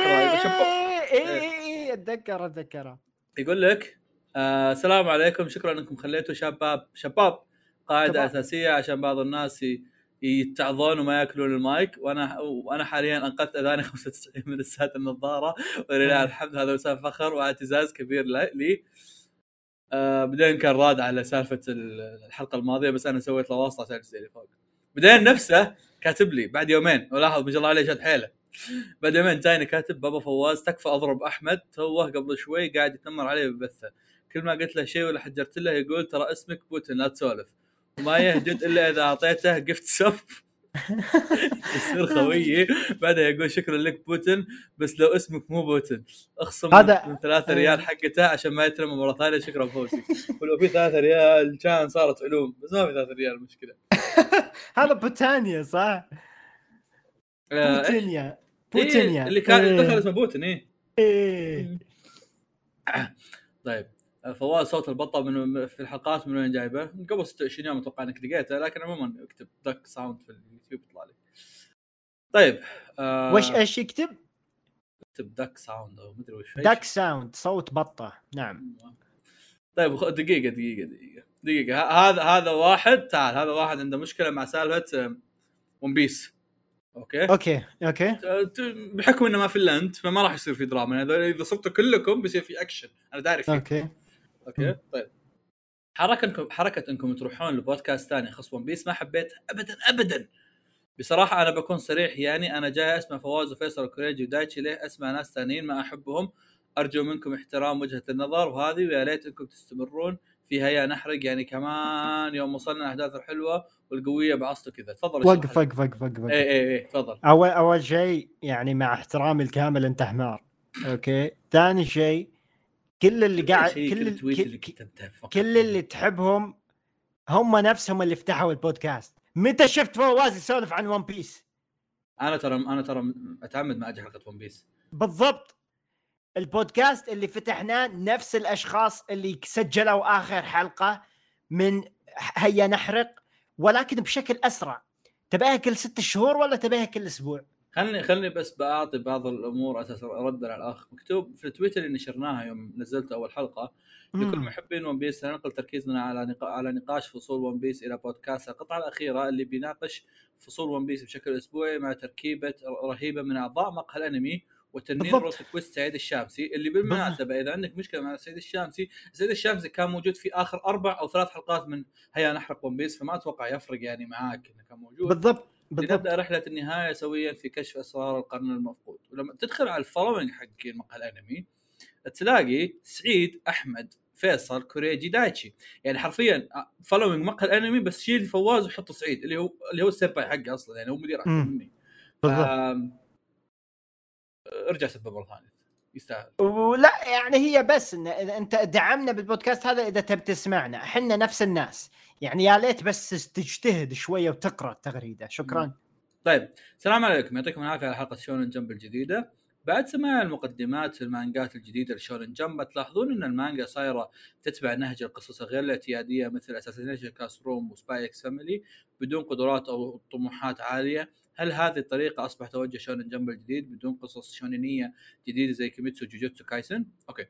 شوف- إيه إيه أتذكر اتذكره يقول لك آه السلام عليكم. شكرا إنكم خليتوا شباب شباب قاعدة شباب. أساسية عشان بعض الناس يتعظون وما يأكلون المايك. وأنا وأنا حاليا أنقذت أذاني 95 من السات النظارة. ولله الحمد هذا وسام فخر واعتزاز كبير لي. آه بعدين كان راد على سالفة ال- الحلقة الماضية بس أنا سويت له واسطة عشان اللي فوق. بعدين نفسه كاتب لي بعد يومين ولاحظ ما شاء الله عليه شد حيله. بعد يومين جايني كاتب بابا فواز تكفى أضرب أحمد. توه قبل شوي قاعد يتنمر علي ببثة. كل ما قلت له شيء ولا حجرت له يقول ترى اسمك بوتين لا تسولف. وما يهجد إلا إذا أعطيته gift sub يصير خويي. بعدها يقول شكرا لك بوتين بس لو اسمك مو بوتين. اخصم هذا- من ثلاثة ريال حقته عشان ما يترمى مرة ثانية. شكرا فوزي. ولو في ثلاثة ريال كان صارت علوم بس ما في ثلاثة ريال مشكلة. هذا بوتانيا صح؟ آه،؟ بوتينيا. إيه، بوتينيا. اللي كان إيه. دخل اسمه بوتين إيه. إيه. طيب. فواز صوت البطة من في الحلقات من وين جايبه؟ من قبل 26 يوم أتوقع إنك لقيته لكن عموما أكتب duck sound في اليوتيوب يطلع لك. طيب آه وش إيش يكتب؟ أكتب duck sound أو مدري وش. duck sound صوت بطة. نعم. طيب دقيقة دقيقة دقيقة دقيقة. هذا هذا واحد تعال هذا واحد عنده مشكلة مع سالفة One Piece أوكي؟ أوكي أوكي. ت- بحكم إنه ما في الا انت فما راح يصير في دراما. هذول إذا صرتوا كلكم بيصير في أكشن. أنا داري فيه. أوكي. أوكي طيب. حركه انكم حركه انكم تروحون لبودكاست ثاني يخص One Piece ما حبيتها ابدا ابدا. بصراحة أنا بكون صريح يعني أنا جاي أسمع فواز وفيصل وكوريجي ودايتشي ليه أسمع ناس ثانيين ما أحبهم. أرجو منكم احترام وجهة النظر وهذه ويا ليت إنكم تستمرون في هيا نحرق. يعني كمان يوم وصلنا الاحداث الحلوة والقوية بعصته كذا. تفضل وقف وقف وقف وقف وقف. اي اي اي تفضل. اول أول شيء يعني مع احترامي الكامل انت حمار. أوكي؟ ثاني شيء كل اللي قاعد كل اللي. كل اللي تحبهم هم نفسهم اللي فتحوا البودكاست. متى شفت فواز يسولف عن One Piece أنا ترى أنا ترى أتعمد ما أجي حلقة One Piece بالضبط. البودكاست اللي فتحناه نفس الأشخاص اللي سجلوا آخر حلقة من هيا نحرق ولكن بشكل أسرع. تبيها كل ست شهور ولا تبيها كل أسبوع؟ خلني خلني بس بعطي بعض الأمور أساس ردا على الاخ مكتوب في التويتر اللي نشرناها يوم نزلت أول حلقة لكل. محبين One Piece سننقل تركيزنا على نقا... على نقاش فصول One Piece إلى بودكاست القطعة الأخيرة اللي بيناقش فصول One Piece بشكل أسبوعي مع تركيبة رهيبة من أعضاء مقهى الأنمي وتنين. روت كويست سعيد الشامسي اللي بالمناسبة إذا عندك مشكلة مع سعيد الشامسي سعيد الشامسي كان موجود في آخر أربع أو ثلاث حلقات من هيا نحرق One Piece فما أتوقع يفرق يعني معاك إنه كان موجود. بالضبط. لنبدا رحلة النهاية سويا في كشف أسرار القرن المفقود. ولما تدخل على ال following حق مقهى الأنمي تلاقي سعيد أحمد فيصل كوريجي دايتشي. يعني حرفيا following مقهى الأنمي بس شيل فواز وحط سعيد اللي هو اللي هو السيرباي حقه أصلا يعني هو مدير أحسن مم. مني. ارجع سبه مره ثانية يستاهل. ولا يعني هي بس إن أنت دعمنا بالبودكاست هذا إذا تبي تسمعنا. إحنا نفس الناس. يعني يا ليت بس تجتهد شوية وتقرأ التغريدة. شكرا. طيب السلام عليكم. يعطيكم العافية على حلقة Shonen Jump الجديدة. بعد سماع المقدمات المانجات الجديدة ل Shonen Jump تلاحظون إن المانجا صايرة تتبع نهج القصص غير الاعتيادية مثل Assassination Classroom و Spy x Family بدون قدرات أو طموحات عالية؟ هل هذه الطريقة أصبح توجه Shonen Jump الجديد بدون قصص شونينية جديدة زي كيميتسو جوجوتسو كايسن okay.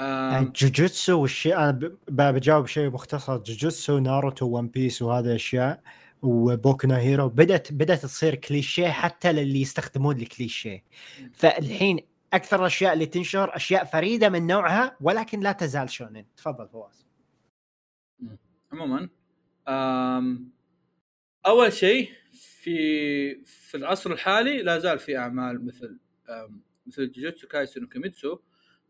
يعني جوجوتسو والشيء أنا بجاوب شيء مختصر. جوجوتسو ناروتو One Piece وهذه الأشياء وبوكو نو هيرو. بدأت بدأت تصير كليشيه حتى للي يستخدمون الكليشيه. فالحين أكثر الأشياء اللي تنشر أشياء فريدة من نوعها ولكن لا تزال شونن تفضل فواز. عموما أول شيء في في العصر الحالي لا زال في أعمال مثل مثل جوجوتسو كايسن وكيميتسو.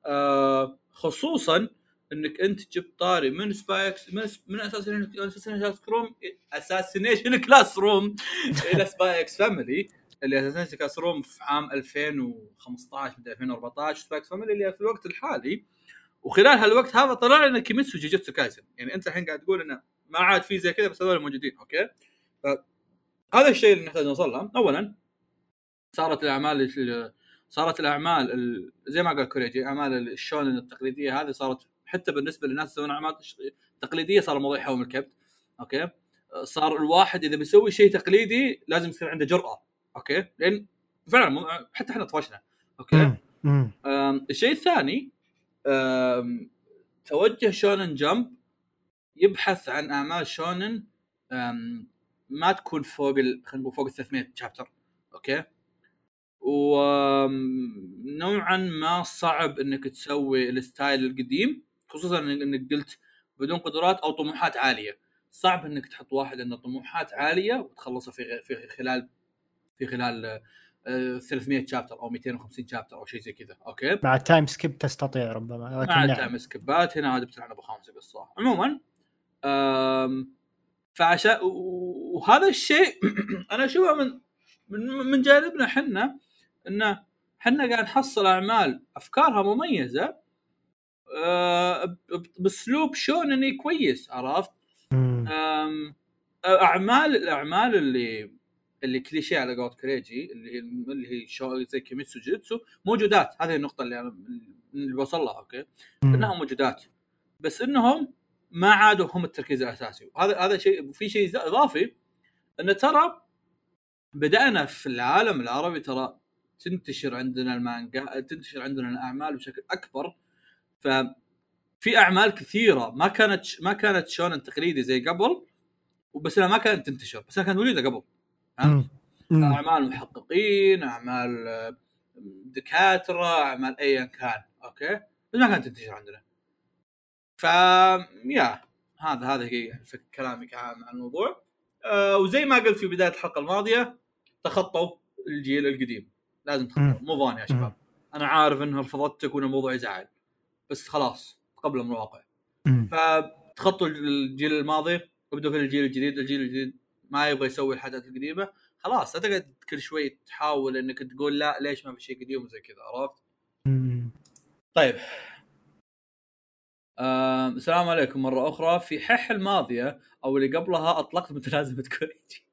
آه خصوصا إنك أنت جبت طاري من Spy x من من Assassination Classroom Assassination Classroom إلى Spy x Family اللي Assassination Classroom في عام 2015 مدري 2014 Spy x Family اللي في الوقت الحالي. وخلال هالوقت هذا طلع لنا كيميتسو جوجوتسو كايسن يعني أنت الحين قاعد تقول إنه ما عاد في زي كذا بس هذول موجودين okay؟ هذا الشيء اللي نحتاج نوصل له. اولا صارت الأعمال ال- صارت الأعمال ال- زي ما قال كوريجي أعمال الشونن التقليدية هذه صارت حتى بالنسبة للناس يسوون أعمال تقليدية صار الموضوع يحوم الكبد okay؟ صار الواحد إذا بيسوي شيء تقليدي لازم يصير عنده جرأة okay؟ لأن فعلا حتى إحنا طفشنا okay؟ الشيء الثاني توجه Shonen Jump يبحث عن أعمال شونن ما تكون فوق ال... خلينا نقول فوق ال 300 chapter okay؟ ونوعا ما صعب إنك تسوي ال style القديم خصوصا إنك قلت بدون قدرات أو طموحات عالية. صعب إنك تحط واحد عنده طموحات عالية وتخلصه في في خلال في خلال آه، 300 chapter أو 250 chapter أو شيء زي كذا. okay؟ مع ال time skip تستطيع ربما لكن مع نعم. ال time سكيبات هنا هذا بتلعن أبو خمسه قصة. عموما فعشان وهذا الشيء أنا أشوفه من من جانبنا إحنا. إنه إحنا قاعد نحصل أعمال أفكارها مميزة أه بأسلوب شونني كويس عرفت؟ أعمال الأعمال اللي اللي كليشيه على قولة كريجي اللي اللي هي شو زي كيميتسو جوجوتسو موجودات. هذه النقطة اللي أنا اللي بوصل لها okay؟ مم. إنهم موجودات. بس إنهم ما عادوا هم التركيز الأساسي. وهذا هذا شيء في شيء إضافي إن ترى بدأنا في العالم العربي ترى تنتشر عندنا المانجا تنتشر عندنا الأعمال بشكل أكبر. ففي أعمال كثيرة ما كانت ما كانت شونن تقليدي زي قبل وبس ما كانت تنتشر بس كانت موجودة قبل. أعمال محققين أعمال دكاترة أعمال ايا كان أوكي؟ بس ما كانت تنتشر عندنا. ف يا هذا هذا هي فك- كلامي عن الموضوع. آه وزي ما قلت في بداية الحلقة الماضية تخطوا الجيل القديم. لازم مم. مو ظان يا شباب. أنا عارف انه رفضتك وإن الموضوع يزعل. بس خلاص قبل من الواقع. فتخطوا الجيل الماضي وابدوا في الجيل الجديد الجيل الجديد ما يبغى يسوي الحاجات القديمة. خلاص لا تقعد كل شوي تحاول إنك تقول لا ليش ما في شيء قديم وزي كذا عرفت؟ طيب. آه السلام عليكم مرة أخرى. في الحلقة الماضية أو اللي قبلها أطلقت متلازمة كوريجي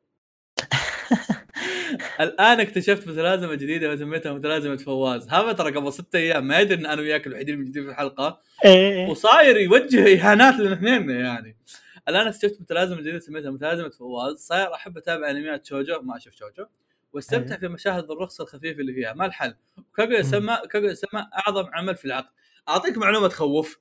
الآن اكتشفت متلازمة جديدة وسميتها متلازمة فواز. هذا ترى قبل ستة أيام ما يدري إن أنا وياك الوحيدين الموجودين في الحلقة. إيه وصاير يوجه إهانات لنا اثنين يعني. الآن اكتشفت متلازمة جديدة سميتها متلازمة فواز. صاير أحب أتابع أنميات شوجو ما أشوف شوجو. واستمتع. في مشاهد الرقص الخفيف اللي فيها. ما الحل؟ كاغويا. سما كاغويا سما أعظم عمل في العقد. أعطيك معلومة تخوف.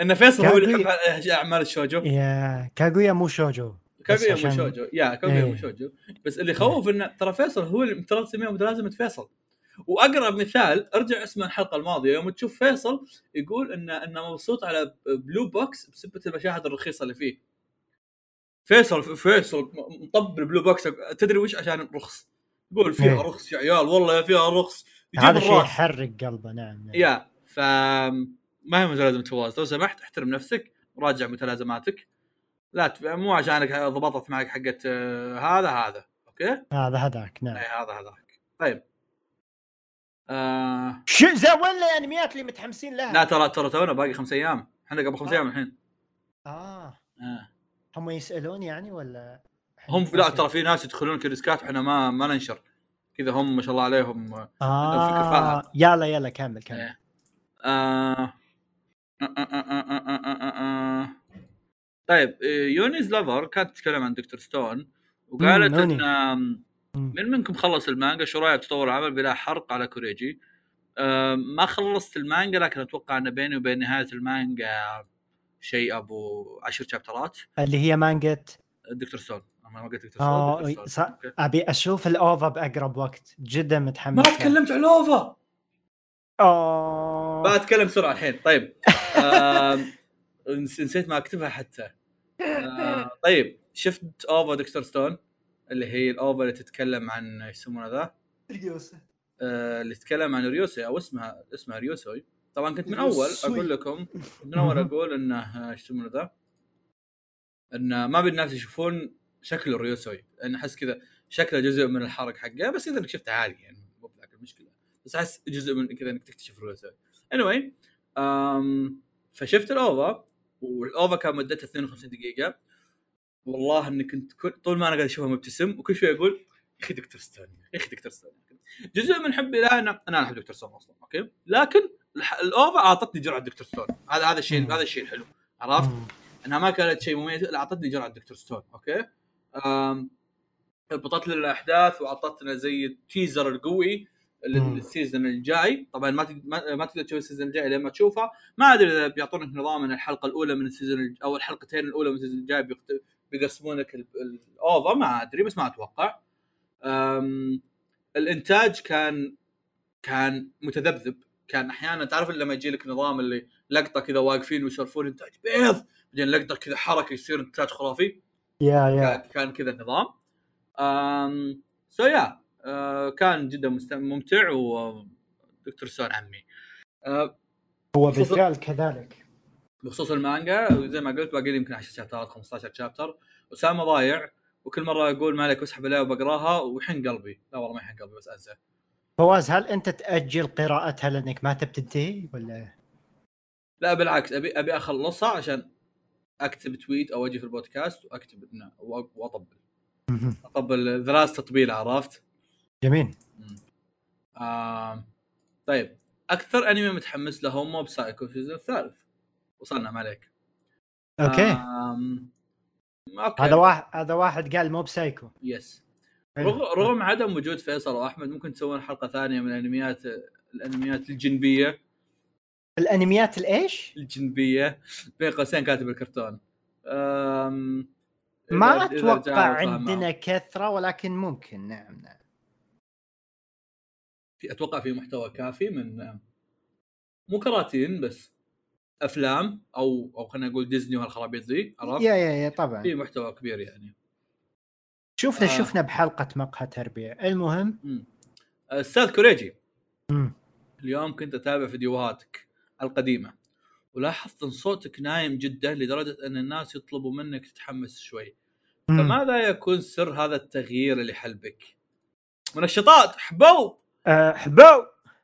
إن فيصل هو اللي يحب أعمال الشوجو. يا كاغويا مو شوجو. كاغويا عشان- شوجو. يا كاغويا إيه. شوجو. بس اللي يخوف إنه ترى فيصل هو اللي ترى تسميه متلازمه فيصل وأقرب مثال أرجع اسمع الحلقة الماضية. يوم تشوف فيصل يقول انه إنه مبسوط على Blue Box بسبة المشاهد الرخيصة اللي فيه. فيصل فيصل مطبل Blue Box. تدري وش؟ عشان رخص. يقول فيها إيه. رخص يا عيال والله فيها رخص. هذا شيء يحرق قلبه. نعم نعم. يا ف ما هي متلازمه فواز لو سمحت احترم نفسك راجع متلازماتك لا. مو عشانك ضبطت معك حقت آه، هذا هذا okay؟ هذا هذاك نعم اي هذا هذاك طيب آه شو زي وين الأنميات اللي متحمسين لها؟ لا ترى ترى تونا باقي خمس أيام إحنا قبل خمس آه. أيام الحين آه آه. هم يسألون يعني ولا هم لا ترى في ناس يدخلون كريسكات إحنا ما ما ننشر كذا هم ما شاء الله عليهم آه فاهم. يلا يلا كمل كمل إيه. آه... آه، آه، آه، آه، آه، آه، آه. طيب آه، يونيز lover كانت تتكلم عن Dr. Stone وقالت. إن. من منكم خلص المانجا شو رأيك تطور العمل بلا حرق على كوريجي آه، ما خلصت المانجا لكن أتوقع إن بيني وبين نهاية المانجا شيء أبو عشر شابترات اللي هي مانجت Dr. Stone ما قلت Dr. Stone آه okay. أبي أشوف ال OVA بأقرب وقت جدا متحمس ما. تكلمت عن ال OVA آه بتكلم بسرعة الحين طيب نسيت ما اكتبها حتى. آه، طيب شفت OVA Dr. Stone اللي هي ال OVA اللي تتكلم عن يسمونه ذا؟ آه، اللي تتكلم عن ريوسي أو اسمها اسمها ريوسوي. طبعا كنت من أول. أقول لكم من أول أقول انه آه، إيش يسمونه ذا؟ انه ما أبي الناس يشوفون شكل ريوسوي لأن أحس كذا شكله جزء من الحرق حقه بس إذا إنك شفته عادي يعني مو بذاك المشكلة. بس أحس جزء من كذا إنك تكتشف ريوسوي anyway فشفت ال OVA وال OVA كان مدتها 52 دقيقة. والله إني كنت كل- طول ما أنا قاعد أشوفها مبتسم وكل شوي أقول يا أخي Dr. Stone يا أخي Dr. Stone جزء من حبي لها أنا أنا احب Dr. Stone أصلا okay؟ لكن ال OVA أعطتني جرعة Dr. Stone هذا هذا الشيء. هذا الشيء الحلو عرفت؟ إنها ما كانت شيء مميز لا أعطتني جرعة Dr. Stone okay؟ ربطت لنا الأحداث وأعطتنا زي ال teaser القوي مم. لل season الجاي. طبعا ما تقدر ما تقدر تشوف ال season الجاي لين ما تشوفها ما أدري إذا بيعطونك نظام من الحلقة الأولى من ال season أو الحلقتين الأولى من ال season الجاي بيقت- بيقسمون لك ال- ال OVA ما أدري بس ما أتوقع. الإنتاج كان كان متذبذب. كان أحيانا تعرف لما يجي لك نظام اللي لقطة كذا واقفين ويسولفون إنتاج بيض بعدين لقطة كذا حركة يصير إنتاج خرافي. yeah yeah كان- كان كذا النظام. so yeah كان جدا ممتع و Dr. Stone عمي. أه هو بالفعل كذلك. بخصوص المانجا زي ما قلت باقي لي يمكن 10 شابترات 15 شابتر. أسامة ضايع وكل مرة أقول ما عليك اسحب عليها وبقراها ويحن قلبي. لا والله ما يحن قلبي بس أنسى. فواز هل أنت تأجل قراءتها لأنك ما تبي تنتهي ولا؟ لا بالعكس. أبي أبي أخلصها عشان أكتب تويت أو أجي في البودكاست وأكتب وأطبل. أطبل ذراس تطبيل عرفت؟ جميل. آه طيب أكثر أنمي متحمس له Mob Psycho season الثالث. وصلنا ما عليك. okay. آم... okay. هذا واحد هذا واحد قال Mob Psycho. yes. رغم, عدم وجود فيصل وأحمد ممكن تسوون حلقة ثانية من الأنميات الأنميات الجنبية. الأنميات الإيش؟ الجنبية بين قوسين كاتب الكرتون. آم... ما أتوقع عندنا. كثرة ولكن ممكن. نعم نعم. في أتوقع في محتوى كافي من مو كراتين بس أفلام أو أو خلينا نقول ديزني وهالخرابيط ذي عرفت؟ يا يا يا طبعا في محتوى كبير يعني شفنا آه. شفنا بحلقة مقهى تربيه المهم مم. أستاذ كوريجي مم. اليوم كنت أتابع فيديوهاتك القديمة ولاحظت إن صوتك نايم جدا لدرجة إن الناس يطلبوا منك تتحمس شوي مم. فماذا يكون سر هذا التغيير اللي حلبك؟ منشطات حبوب حبو.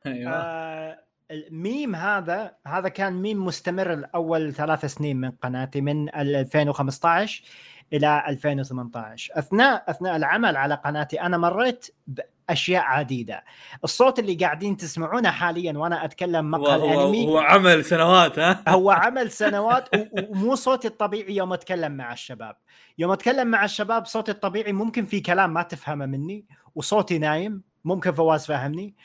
أيوه. آه، الميم هذا هذا كان ميم مستمر الأول ثلاث سنين من قناتي من 2015 إلى 2018 أثناء أثناء العمل على قناتي أنا مريت بأشياء عديدة. الصوت اللي قاعدين تسمعونه حاليا وأنا أتكلم مقهى هو, الأنمي. هو عمل سنوات ها؟ هو عمل سنوات ومو صوتي الطبيعي يوم أتكلم مع الشباب. يوم أتكلم مع الشباب صوتي الطبيعي ممكن في كلام ما تفهمه مني وصوتي نايم. ممكن فواز فاهمني.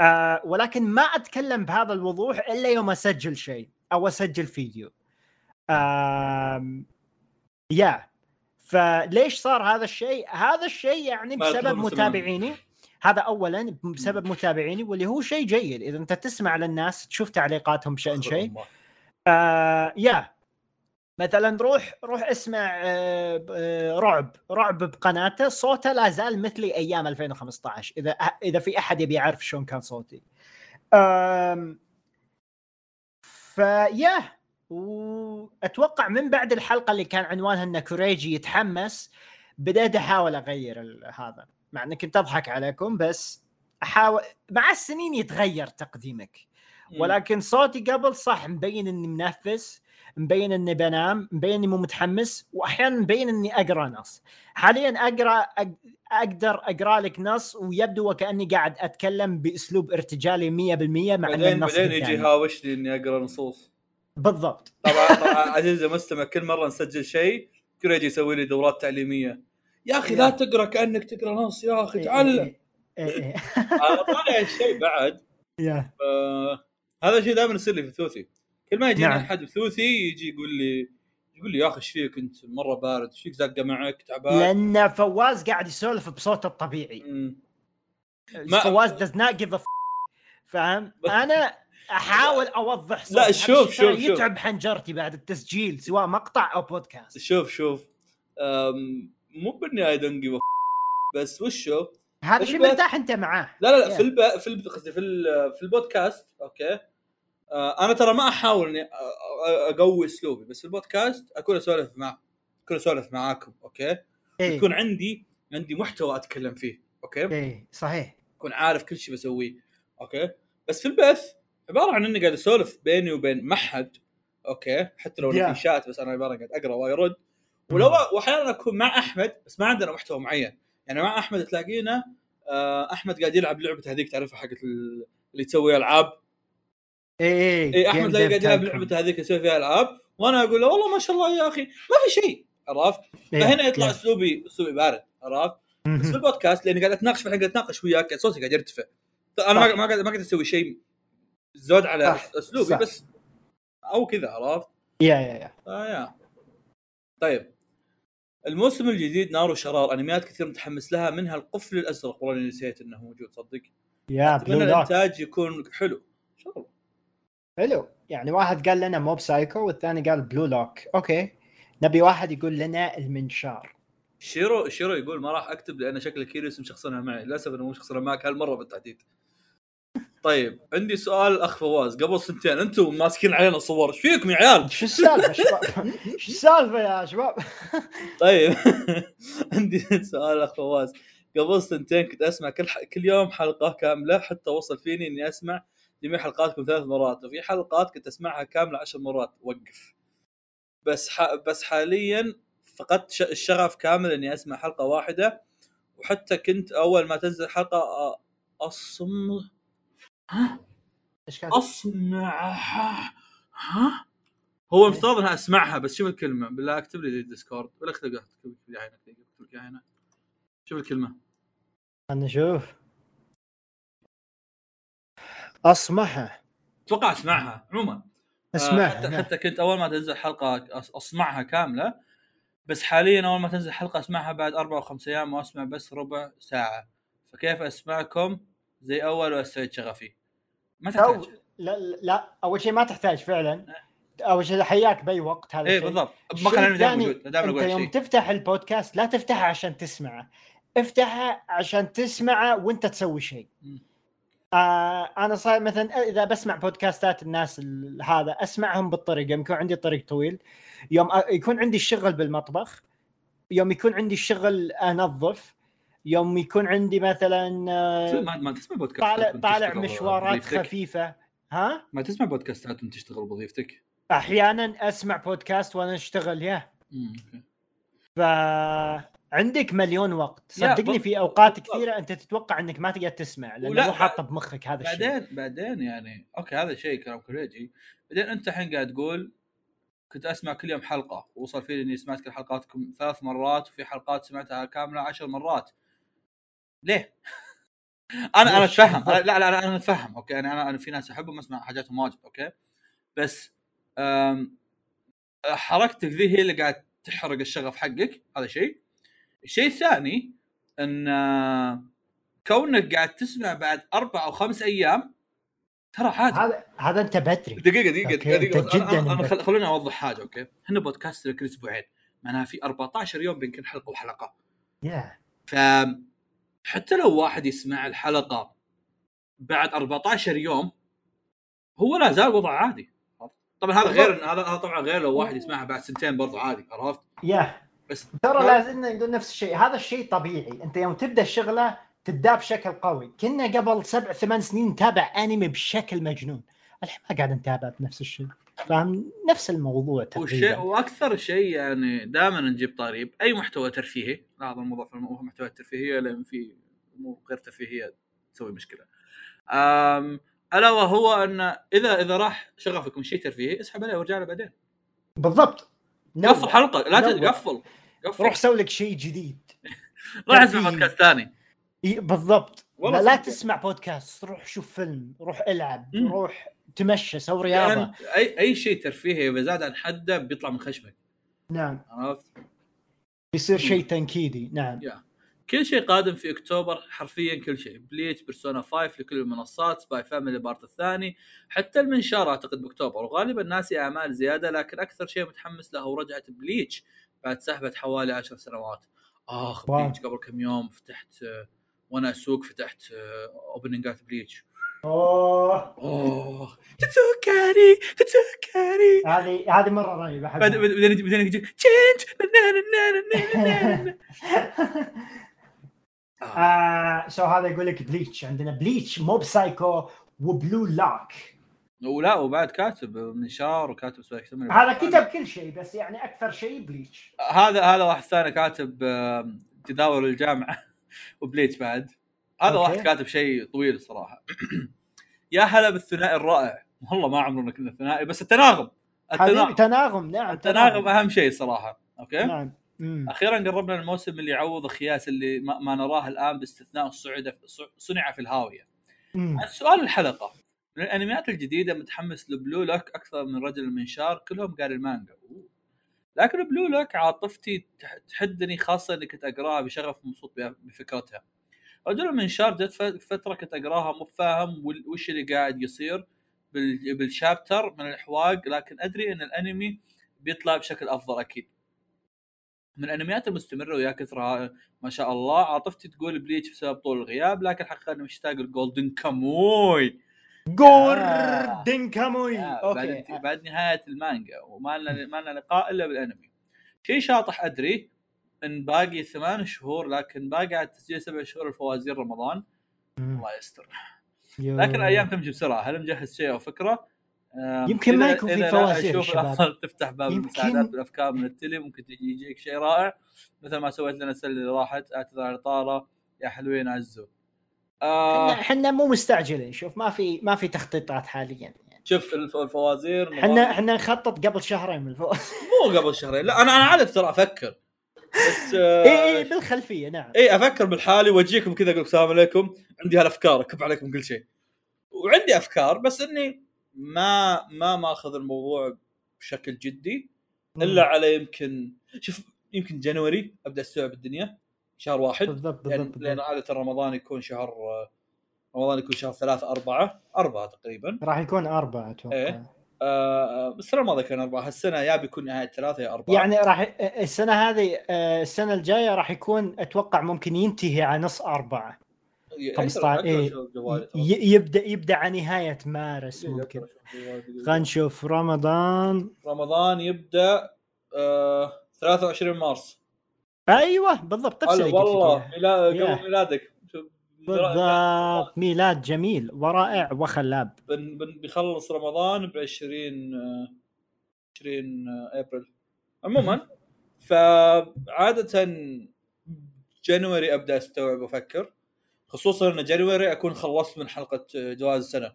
آه ولكن ما أتكلم بهذا الوضوح إلا يوم أسجل شيء أو أسجل فيديو. آه يا فليش صار هذا الشيء؟ هذا الشيء يعني بسبب. متابعيني. هذا اولا بسبب متابعيني واللي هو شيء جيد. إذا أنت تسمع للناس تشوف تعليقاتهم بشأن شيء. آه يا مثلا روح روح اسمع آه آه رعب رعب بقناته صوته لا زال مثلي أيام 2015 إذا إذا في أحد يبي يعرف شلون كان صوتي. فيا وأتوقع من بعد الحلقة اللي كان عنوانها إن كوريجي يتحمس بديت أحاول أغير هذا. مع إني كنت أضحك عليكم بس أحاول مع السنين يتغير تقديمك. ولكن صوتي قبل صح مبين إني منفس مبين اني بنام مبين اني مو متحمس واحيانا مبين اني اقرا نص. حاليا أقرأ أقدر أقرأ لك نص ويبدو وكأني قاعد أتكلم بأسلوب ارتجالي 100% مع بعدين النص بعدين يجي قدامي. يهاوشني إني أقرأ نصوص. بالضبط. طبعا طبعا عزيزي المستمع كل مرة نسجل شيء كل يجي يسوي لي دورات تعليمية. يا أخي لا تقرأ كأنك تقرأ نص يا أخي تعلم. إيه، إيه، إيه. أنا طالع الشيء بعد. آه هذا الشيء دائما يصير لي في ثوثي. كل ما يجينا نعم. أحد بثوثي يجي يقول لي يقول لي يا أخي إيش فيك أنت؟ مرة بارد إيش فيك؟ زقة معك تعبان. لأن فواز قاعد يسولف بصوته الطبيعي. ما- فواز give a f... فاهم؟ أنا أحاول أوضح. لا، شوف- شوف-. يتعب حنجرتي بعد التسجيل سواء مقطع أو بودكاست شوف شوف. مو بإني I don't give بس وشو؟ هذا شيء مرتاح أنت معاه. لا لا لا Yeah. في الب... في الب... في ال... في البودكاست okay؟ أنا ترى ما أحاول إني أقوي أسلوبي بس البودكاست أكون أسولف مع أكون أسولف معاكم okay؟ إيه. يكون عندي عندي محتوى أتكلم فيه okay؟ إيه صحيح. اكون عارف كل شيء بسويه okay؟ بس في البث عبارة عن إني قاعد أسولف بيني وبين محد okay؟ حتى لو Yeah. في شات بس أنا عبارة قاعد أقرأ ويرد ولو وأحيانا أكون مع أحمد بس ما عندنا محتوى معين. يعني مع أحمد تلاقينا آه، أحمد قاعد يلعب لعبة هذيك تعرفها حقت ال- اللي تسوي ألعاب؟ إيه إيه اي أحمد Game تلاقيه Dev قاعد يلعب. لعبة هذيك يسوي فيها ألعاب وأنا أقول له والله ما شاء الله يا أخي ما في شيء عرفت؟ إيه، فهنا يطلع إيه. أسلوبي أسلوبي بارد عرفت؟ بس في. البودكاست لأني قاعد أتناقش في الحين قاعد أتناقش وياك صوتي قاعد يرتفع. أنا ما قاعد ما قاعد أسوي شيء زود على صح. أسلوبي صح. بس أو كذا عرفت؟ yeah yeah yeah. آه yeah. طيب. الموسم الجديد نار وشرار أنميات كثير متحمس لها منها القفل الأزرق والله نسيت إنه موجود صدق. yeah أتمنى الإنتاج يكون حلو. إن شاء الله. حلو. يعني واحد قال لنا Mob Psycho والثاني قال Blue Lock. okay. نبي واحد يقول لنا المنشار. شيرو شيرو يقول ما راح أكتب لأن شكل كيريوس مشخصنها معي. للأسف أنا مو مشخصنها معك هالمرة بالتحديد. طيب عندي سؤال أخ فواز. قبل سنتين أنتم ماسكين علينا صور. إيش فيكم يا عيال؟ شو السالفة شباب؟ شو السالفة يا شباب؟ طيب عندي سؤال أخ فواز. قبل سنتين كنت أسمع كل ح... كل يوم حلقة كاملة حتى وصل فيني إني أسمع جميع حلقاتكم ثلاث مرات وفي حلقات كنت اسمعها كامله عشر مرات وقف بس ح... بس حاليا فقدت ش... الشغف كامل اني اسمع حلقه واحدة وحتى كنت اول ما تنزل حلقه أ- اصم إيش كان اصنعها ها هو المفترض انها اسمعها بس شوف الكلمة بالله اكتب لي الديسكورد ولا اكتب لي اكتب لي هنا شوف الكلمة خلنا نشوف اصمحها أتوقع أسمعها. عموما. آه، أسمعها حتى, نعم. حتى كنت أول ما تنزل حلقة اسمعها كاملة بس حاليا أول ما تنزل حلقة أسمعها بعد أربع أو خمس أيام وأسمع بس ربع ساعة. فكيف أسمعكم؟ زي أول واستعيد شغفي ما أو تحتاج. لا لا أول شيء ما تحتاج فعلا. أول شيء حياك بأي وقت هذا الشيء بالضبط. ما كان موجود دائما أنت أقول يوم شيء. تفتح البودكاست لا تفتحه عشان تسمعه. افتحه عشان تسمعه وأنت تسوي شيء. آه أنا صار مثلا إذا بسمع بودكاستات الناس ال- هذا أسمعهم بالطريق يوم يكون عندي طريق طويل يوم يكون عندي الشغل بالمطبخ يوم يكون عندي الشغل انظف يوم يكون عندي مثلا آه، ما ما تسمع بودكاست طالع طالع مشوارات بوظيفتك؟ خفيفة. ها؟ ما تسمع بودكاستات وأنت تشتغل بوظيفتك أحيانا أسمع بودكاست وأنا أشتغل ياه مم، فعندك مليون وقت. صدقني في أوقات. كثيرة أنت تتوقع إنك ما تقدر تسمع لأنه مو حاطه بمخك هذا الشيء. بعدين بعدين يعني أوكي هذا شيء كلام كوريجي. بعدين أنت الحين قاعد تقول كنت أسمع كل يوم حلقة وصل فيني إني سمعت كل حلقاتكم ثلاث مرات وفي حلقات سمعتها كاملة عشر مرات. ليه؟ أنا أنا؟ أتفهم. لا لا لا أنا أتفهم okay؟ أنا أنا أنا في ناس أحبهم أسمع حاجاتهم واجد okay؟ بس حركتك ذي هي اللي قاعد تحرق الشغف حقك هذا شيء. الشيء الثاني إن آه، كونك قاعد تسمع بعد أربع أو خمس أيام ترى عادي. هذا هذا أنت بدري. دقيقة دقيقة دقيقة أنا- جداً أنا, أنا بدري. خل... خلوني أوضح حاجة أوكي؟ إحنا بودكاست كل أسبوعين معناها في 14 يوم بين كل حلقة وحلقة. يا ف حتى لو واحد يسمع الحلقة بعد 14 يوم هو لا زال وضع عادي؟ طبعا هذا غير هذا طبعا غير لو واحد يسمعها بعد سنتين برضو عادي عرفت؟ يا بس ترى لازم نقول نفس الشيء. هذا الشيء طبيعي. انت يوم تبدأ الشغلة تداه بشكل قوي. كنا قبل سبع ثمان سنين نتابع أنمي بشكل مجنون. الحين ما قاعد نتابع بنفس الشيء. فاهم؟ نفس الموضوع تقريبا. وأكثر شيء يعني دائما نجيب طريب أي محتوى ترفيهي. لاحظ الموضوع في المحتوى الترفيهيه لأن في أمور غير ترفيهية تسوي مشكلة. أم ألا وهو أن إذا إذا راح شغفك من شيء ترفيهي اسحب عليه وارجع له بعدين. بالضبط. قفل حلقة لا. تقفل قفل روح سوي لك شيء جديد. راح أسمع. بودكاست ثاني. بالضبط. لا, لا. تسمع بودكاست. روح شوف فيلم روح العب مم. روح تمشى سوي رياضة. لأن أي أي شيء ترفيهي إذا زاد عن حده بيطلع من خشمك. نعم. عرفت؟ يصير شيء تنكيدي. نعم. كل شيء قادم في أكتوبر حرفيا كل شيء. Bleach Persona 5 لكل المنصات Spy Family بارت الثاني. حتى المنشار أعتقد بأكتوبر. وغالبا ناسي أعمال زيادة لكن أكثر شيء متحمس له هو رجعة Bleach بعد سحبة حوالي 10 سنوات. آخ واو. بليتش قبل كم يوم فتحت آه، وأنا أسوق فتحت اوبننجات بليتش أوه. اوه تتوكاري تتوكاري هذه هذه مرة رهيبة بعدين بعدين تشينج آه. سو هذا يقول لك بليتش عندنا بليتش موب سايكو وبلو لاك ولا وبعد كاتب منشار وكاتب هذا كتب كل شيء بس يعني أكثر شيء Bleach هذا هذا واحد ثاني كاتب تداول الجامعة و Bleach بعد. هذا. واحد كاتب شيء طويل الصراحه يا هلا بالثنائي الرائع. والله ما عمرنا كنا ثنائي بس التناغم التناغم, تناغم نعم التناغم أهم شيء صراحة. okay؟ نعم. مم. أخيرا قربنا الموسم اللي يعوض الخياس اللي ما, ما نراه الآن باستثناء الصعود صنع في الهاوية مم. سؤال الحلقة من الأنميات الجديدة متحمس ل Blue Lock أكثر من رجل المنشار كلهم قاري المانجا. لكن Blue Lock عاطفتي تح- تحدني خاصة إني كنت أقرأها بشغف مبسوط بها- بفكرتها رجل المنشار جت فترة كنت أقرأها مو فاهم وش اللي قاعد يصير بال- بال chapter من الأحواق لكن أدري إن الأنمي بيطلع بشكل أفضل أكيد من الانميات المستمرة ويا كثرها ما شاء الله. عاطفتي تقول Bleach بسبب طول الغياب لكن اني مشتاق ال Golden Kamuy Golden Kamuy okay. بعد بعد نهاية المانجا وما لنا ما لنا لقاء إلا بالأنمي. شيء شاطح أدري إن باقي ثمان شهور لكن باقي على التسجيل سبع شهور الفوازير رمضان. الله يستر. لكن الأيام تمشي بسرعة. هل مجهز شيء أو فكرة؟ يمكن ما يكون في إذا لا فوازير أشوف شباب. الأفضل تفتح باب يمكن- المساعدات والافكار من التلي. ممكن يجيك شيء رائع. مثل ما سويت لنا السنة اللي راحت. أعتذر على طارة. يا حلوين عزو. آه إحنا إحنا مو مستعجلين. شوف ما في ما في تخطيطات حاليا يعني. شوف الف- الفوازير. إحنا إحنا نخطط قبل شهرين من الفوز مو قبل شهرين. لا أنا أنا عادة ترى أفكر. بس آه اي إي بالخلفية نعم. إي أفكر بالحالي وأجيكم كذا أقول لكم السلام عليكم. عندي هالأفكار أكب عليكم كل شيء. وعندي أفكار بس إني ما ما ماخذ الموضوع بشكل جدي إلا على يمكن شوف يمكن جانوري أبدأ أستوعب الدنيا شهر واحد. بالضبط لأن بالضبط, لأن. عادة رمضان يكون شهر رمضان يكون شهر ثلاثة أربعة أربعة تقريبا. راح يكون أربعة أتوقع. إيه. آه بس السنة الماضية كان أربعة. هالسنة يا بيكون نهاية ثلاثة يا أربعة. يعني راح السنة هذه آه، السنة الجاية راح يكون أتوقع ممكن ينتهي على نص أربعة. ي- 15 أقدر- أقدر إيه. يبدا يبدأ على نهاية مارس ممكن. خلينا نشوف رمضان رمضان يبدأ آه 23 مارس أيوه بالضبط نفس اللي والله. ميلاد. قبل ميلادك بالضبط ميلاد جميل ورائع وخلاب بن بن بيخلص رمضان ب 20 آه، 20 آه، أبريل عموما فعاده جانوري أبدأ أستوعب وأفكر خصوصا إن جانوري أكون خلصت من حلقة آه، جواز السنة.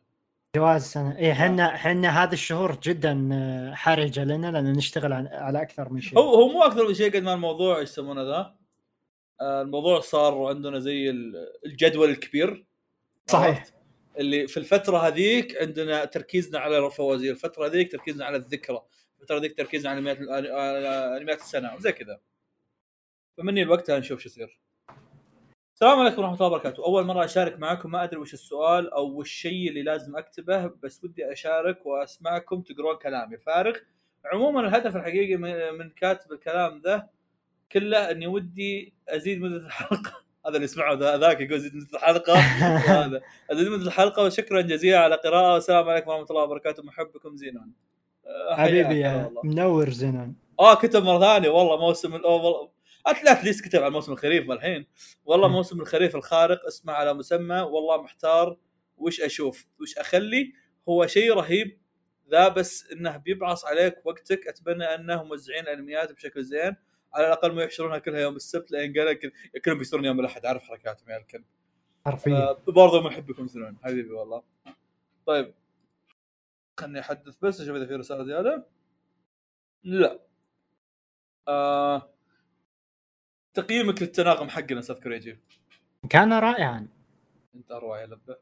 جواز السنة. اي إحنا إحنا هذه الشهور جدا آه، حرجه لنا لأن نشتغل على أكثر من شيء. هو هو مو أكثر من شيء قد ما الموضوع إيش يسمونه ذا؟ آه، الموضوع صار عندنا زي ال- الجدول الكبير. صحيح؟ اللي في الفترة هذيك عندنا تركيزنا على الفوازير الفترة هذيك تركيزنا على الذكرى الفترة هذيك تركيزنا على انميات على انميات السنة وزي كذا. فمني الوقت نشوف شو يصير. السلام عليكم ورحمة الله وبركاته. أول مرة أشارك معكم ما أدري وش السؤال أو وش الشيء اللي لازم أكتبه بس ودي أشارك وأسمعكم تقرون كلامي. فارغ عموما الهدف الحقيقي من كاتب الكلام ذا كله إني ودي أزيد مده الحلقة. هذا اللي يسمعه ذا- ذاك يقول زيد مده الحلقة. هذا. أزيد مده الحلقة وشكرا جزيلا على قراءه والسلام عليكم ورحمة الله وبركاته. محبكم زينون. حبيبي يا. منور زينون. آه كتب مرة ثانية. والله موسم الأول اتلات كتب عن موسم الخريف الحين. والله. موسم الخريف الخارق اسمه على مسمى والله محتار وش أشوف وش أخلي. هو شيء رهيب ذا بس إنه بيبعص عليك وقتك. أتمنى أنهم موزعين الأنميات بشكل زين. على الأقل ما يحشرونها كلها يوم السبت لأن قال لك كلهم بيصيرون يوم الأحد. عارف حركاتهم يا الكلب حرفيا. آه، برضه محبكم سنون حبيبي والله. طيب. خلني أحدث بس أشوف إذا في رسالة زيادة. لا. آه... تقييمك للتناغم حقنا أستاذ كريجي. كان رائعا. أنت اروع يا لبة.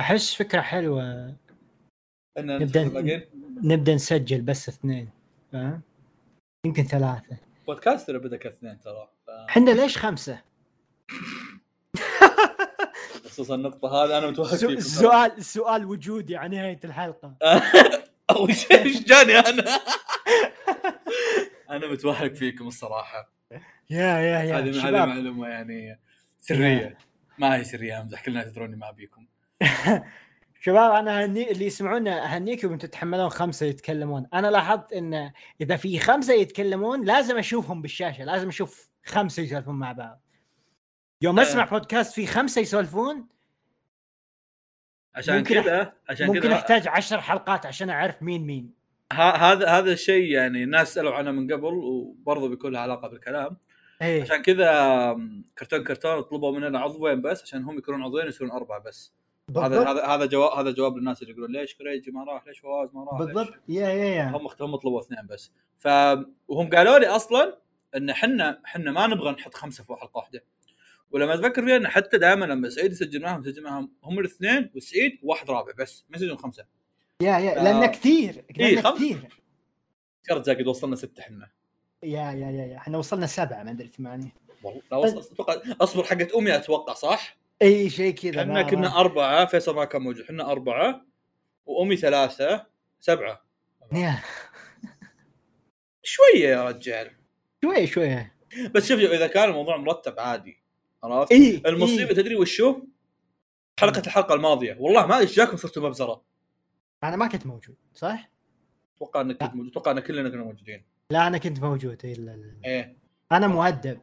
أحس فكرة حلوة. إن نبدأ نبدا نبدأ نسجل بس اثنين فاهم يمكن ثلاثة. بودكاستر بدأ كاثنين ترى ف- إحنا ليش خمسة؟ خصوصا النقطة هذه أنا متوهق فيكم. السؤال السؤال وجودي على نهايه الحلقة. أول شيء إيش جاني أنا؟ أنا متوهق فيكم الصراحة. يا يا يا. هذه هذه معلومة يعني سرية. ما هي سرية؟ أمزح كلنا تدروني ما بيكم شباب أنا هني اللي يسمعونا اهنيكم وأنتم تتحملون خمسة يتكلمون. أنا لاحظت إن إذا في خمسة يتكلمون لازم أشوفهم بالشاشة لازم أشوف خمسة يسولفون مع بعض. يوم آه. أسمع بودكاست في خمسة يسولفون عشان ممكن كذا عشان ممكن كذا. أحتاج عشر حلقات عشان أعرف مين مين. هذا هذا الشيء يعني الناس سألوا عنه من قبل وبرضه بيكون له علاقة بالكلام. إيه. عشان كذا كرتون كرتون طلبوا مننا عضوين بس عشان هم يكونون عضوين يصيرون أربعة بس. هذا هذا هذا جواب هذا جواب للناس اللي يقولون ليش كريجي ما راح؟ ليش فواز ما راح؟ بالضبط. يا يا يا. هم هم طلبوا اثنين بس. ف وهم قالوا لي أصلا إن إحنا إحنا ما نبغى نحط خمسة في حلقة واحدة. ولما أتذكر فيها انه حتى دائما لما سعيد يسجل معهم يسجل معهم هم الاثنين وسعيد وواحد رابع بس ما يسجلون خمسة. يا يا. آه. لأنه كثير إيه، لأنه خم- كثير. يا رجال قد وصلنا ستة إحنا يا يا يا يا. إحنا وصلنا سبعة ما أدري ثمانية. والله لا وصل أتوقع أصبر حقت أمي أتوقع صح؟ إي شيء كذا إحنا كنا أربعة فيصل ما كان موجود. إحنا أربعة وأمي ثلاثة سبعة. شوية يا رجال. شوي شوي بس شوف إذا كان الموضوع مرتب عادي عرفت؟ إي المصيبة إيه. تدري وشو؟ حلقة الحلقة الماضية. والله ما إيش جاكم صرتوا مبزرة. أنا ما كنت موجود صح؟ أتوقع إنك كنت موجود أتوقع إن كلنا كنا موجودين. لا أنا كنت موجود إيه، لا لا. إيه. أنا مؤدب.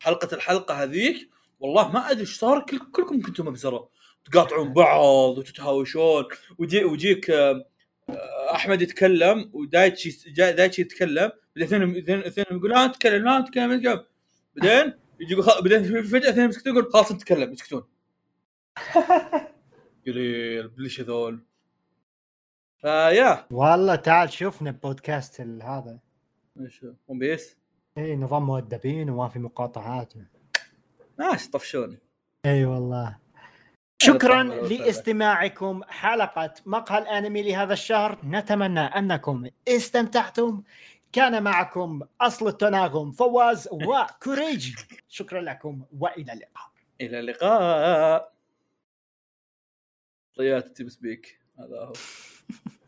حلقة الحلقة هذيك والله ما أدري إيش صار كل كلكم كنتوا مبزرة. تقاطعون بعض وتتهاوشون ويجي ويجيك آه، آه، أحمد يتكلم ودايتشي جا- دايتشي يتكلم بعدين اثنين اثنين اثنين يقول لا تتكلم لا تتكلم بعدين يجي خ- بعدين فجأة اثنين يسكتون يقول خلاص انت تتكلم يسكتون. قليل بليش هذول. فيا. والله تعال شوفنا بودكاست هذا. إيش ون بيس اي نظام مؤدبين وما في مقاطعات. ناس طفشوني. إي والله. شكرا لاستماعكم حلقة مقهى الأنمي لهذا الشهر. نتمنى أنكم استمتعتم. كان معكم أصل التناغم فواز وكوريجي شكرا لكم وإلى اللقاء. إلى اللقاء. طيات TeamSpeak. هذا هو.